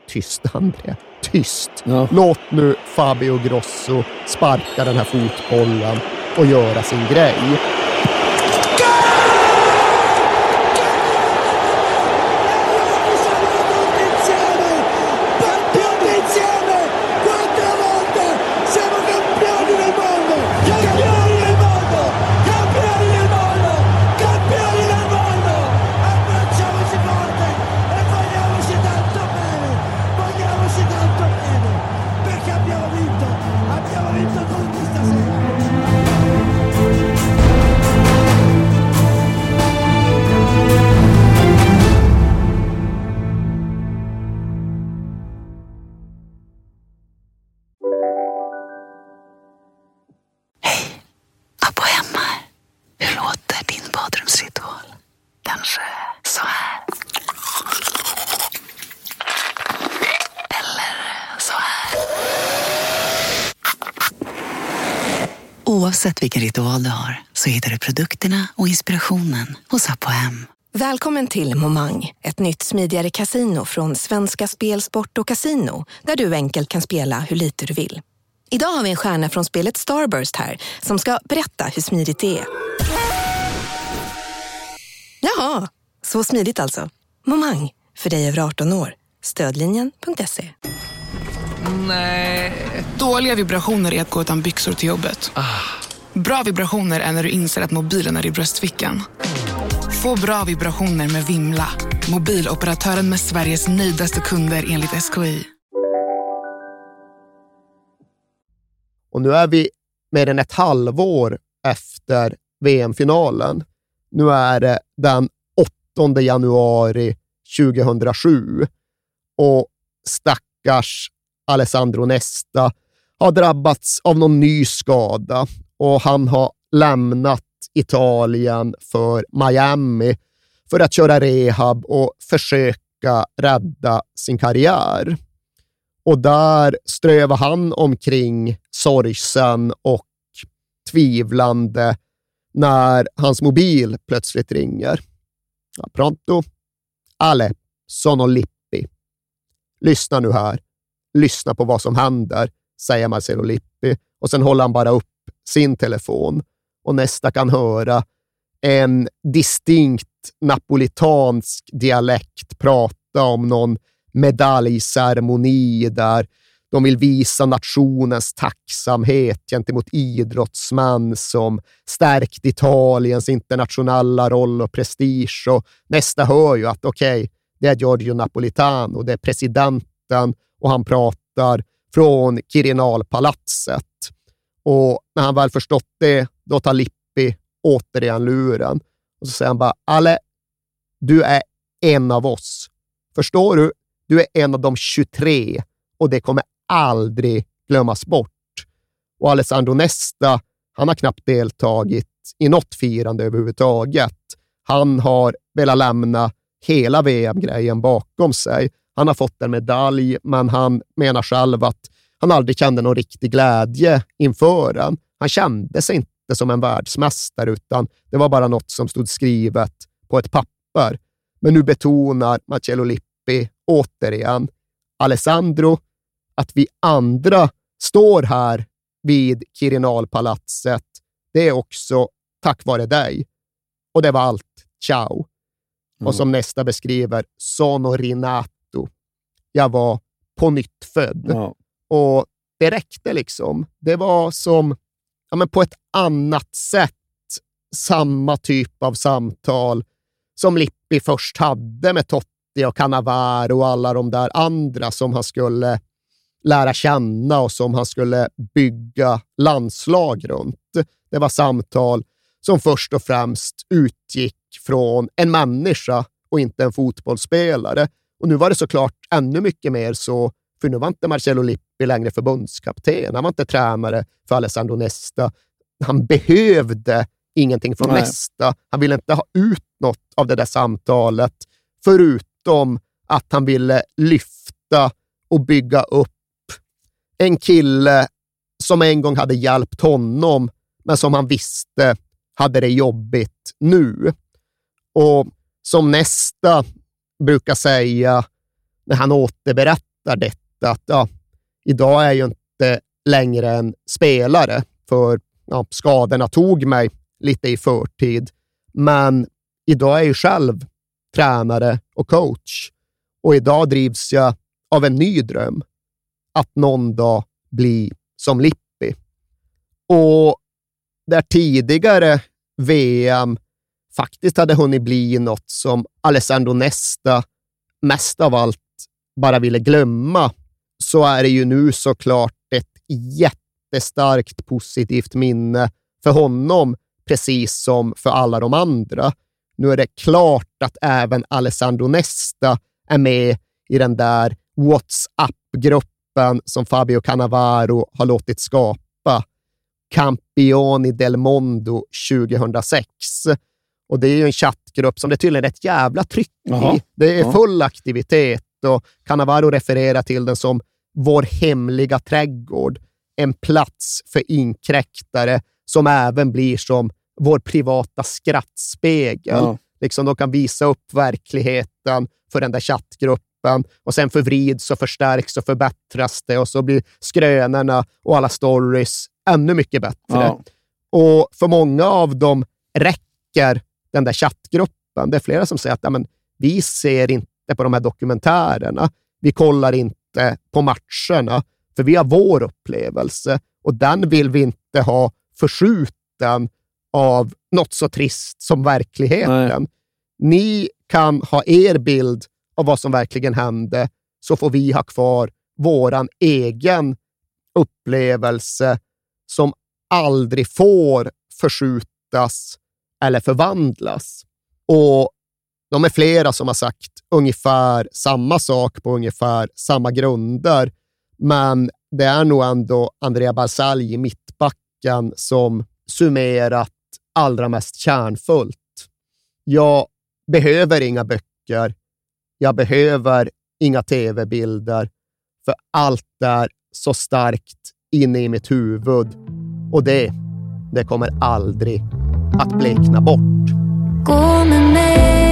tyst Andrea. Tyst. Ja. Låt nu Fabio Grosso sparka den här fotbollen och göra sin grej. Välkommen till Momang, ett nytt smidigare casino från Svenska Spel, Sport och Casino där du enkelt kan spela hur lite du vill. Idag har vi en stjärna från spelet Starburst här som ska berätta hur smidigt det är. Jaha, så smidigt alltså. Momang, för dig över 18 år. Stödlinjen.se. Nej. Dåliga vibrationer är att gå utan byxor till jobbet. Ah. Bra vibrationer är när du inser att mobilen är i bröstfickan. Få bra vibrationer med Vimla. Mobiloperatören med Sveriges nöjdaste kunder enligt SKI. Och nu är vi mer än ett halvår efter VM-finalen. Nu är det den 8 januari 2007 och stackars Alessandro Nesta har drabbats av någon ny skada och han har lämnat Italien för Miami för att köra rehab och försöka rädda sin karriär. Och där strövar han omkring sorgsen och tvivlande när hans mobil plötsligt ringer. Ja, pronto? Ale, sono Lippi. Lyssna nu här lyssna på vad som händer, säger Marcelo Lippi. Och sen håller han bara upp sin telefon och nästa kan höra en distinkt napolitansk dialekt prata om någon medaljceremoni där de vill visa nationens tacksamhet gentemot idrottsmän som stärkt Italiens internationella roll och prestige. Och nästa hör ju att okej, okay, det är Giorgio Napolitano, det är presidenten och han pratar från Quirinalpalatset. Och när han väl förstått det, då tar Lippi återigen luren och så säger han bara, Ale, du är en av oss. Förstår du? Du är en av de 23 och det kommer aldrig glömmas bort. Och Alessandro Nesta, han har knappt deltagit i något firande överhuvudtaget. Han har velat lämna hela VM-grejen bakom sig. Han har fått en medalj, men han menar själv att han aldrig kände någon riktig glädje inför den. Han kände sig inte som en världsmästare, utan det var bara något som stod skrivet på ett papper. Men nu betonar Marcello Lippi återigen, Alessandro, att vi andra står här vid Quirinalpalatset, det är också tack vare dig. Och det var allt. Ciao. Mm. Och som nästa beskriver, sono rinato jag var på nytt född. Ja. Och det räckte liksom. Det var som, ja, men på ett annat sätt, samma typ av samtal som Lippi först hade med Totti och Cannavaro och alla de där andra som han skulle lära känna och som han skulle bygga landslag runt. Det var samtal som först och främst utgick från en människa och inte en fotbollsspelare. Och nu var det såklart ännu mycket mer så, för nu var inte Marcello Lippi längre förbundskapten. Han var inte tränare för Alessandro Nesta. Han behövde ingenting från Nej. Nesta. Han ville inte ha ut något av det där samtalet, förutom att han ville lyfta och bygga upp en kille som en gång hade hjälpt honom, men som han visste hade det jobbigt nu. Och som nästa brukar säga när han återberättar detta, att ja, idag är jag ju inte längre en spelare, för ja, skadorna tog mig lite i förtid. Men idag är jag ju själv tränare och coach och idag drivs jag av en ny dröm, att någon dag bli som Lippi. Och där tidigare VM faktiskt hade hunnit bli något som Alessandro Nesta mest av allt bara ville glömma, så är det ju nu såklart ett jättestarkt positivt minne för honom, precis som för alla de andra. Nu är det klart att även Alessandro Nesta är med i den där WhatsApp-gruppen som Fabio Cannavaro har låtit skapa. Campioni del Mondo 2006. Och det är ju en chattgrupp som det tydligen är ett jävla tryck i. Det är Ja. full aktivitet och Cannavaro refererar till den som vår hemliga trädgård. En plats för inkräktare som även blir som vår privata skrattspegel. Ja. Liksom de kan visa upp verkligheten för den där chattgruppen och sen förvrids och förstärks och förbättras det och så blir skrönorna och alla stories ännu mycket bättre. Ja. Och för många av dem räcker den där chattgruppen. Det är flera som säger att men, vi ser inte på de här dokumentärerna. Vi kollar inte på matcherna, för vi har vår upplevelse och den vill vi inte ha förskjuten av något så trist som verkligheten. Ni kan ha er bild av vad som verkligen hände, så får vi ha kvar våran egen upplevelse som aldrig får förskjutas eller förvandlas. Och de är flera som har sagt ungefär samma sak på ungefär samma grunder, men det är nog ändå Andrea Barzagli, mittbacken, som summerat allra mest kärnfullt. Jag behöver inga böcker. Jag behöver inga tv-bilder, för allt är så starkt inne i mitt huvud och det, det kommer aldrig att blekna bort. Gå med mig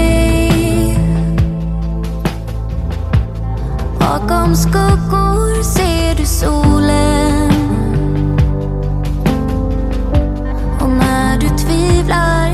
Bakom skuggor ser du solen. Och när du tvivlar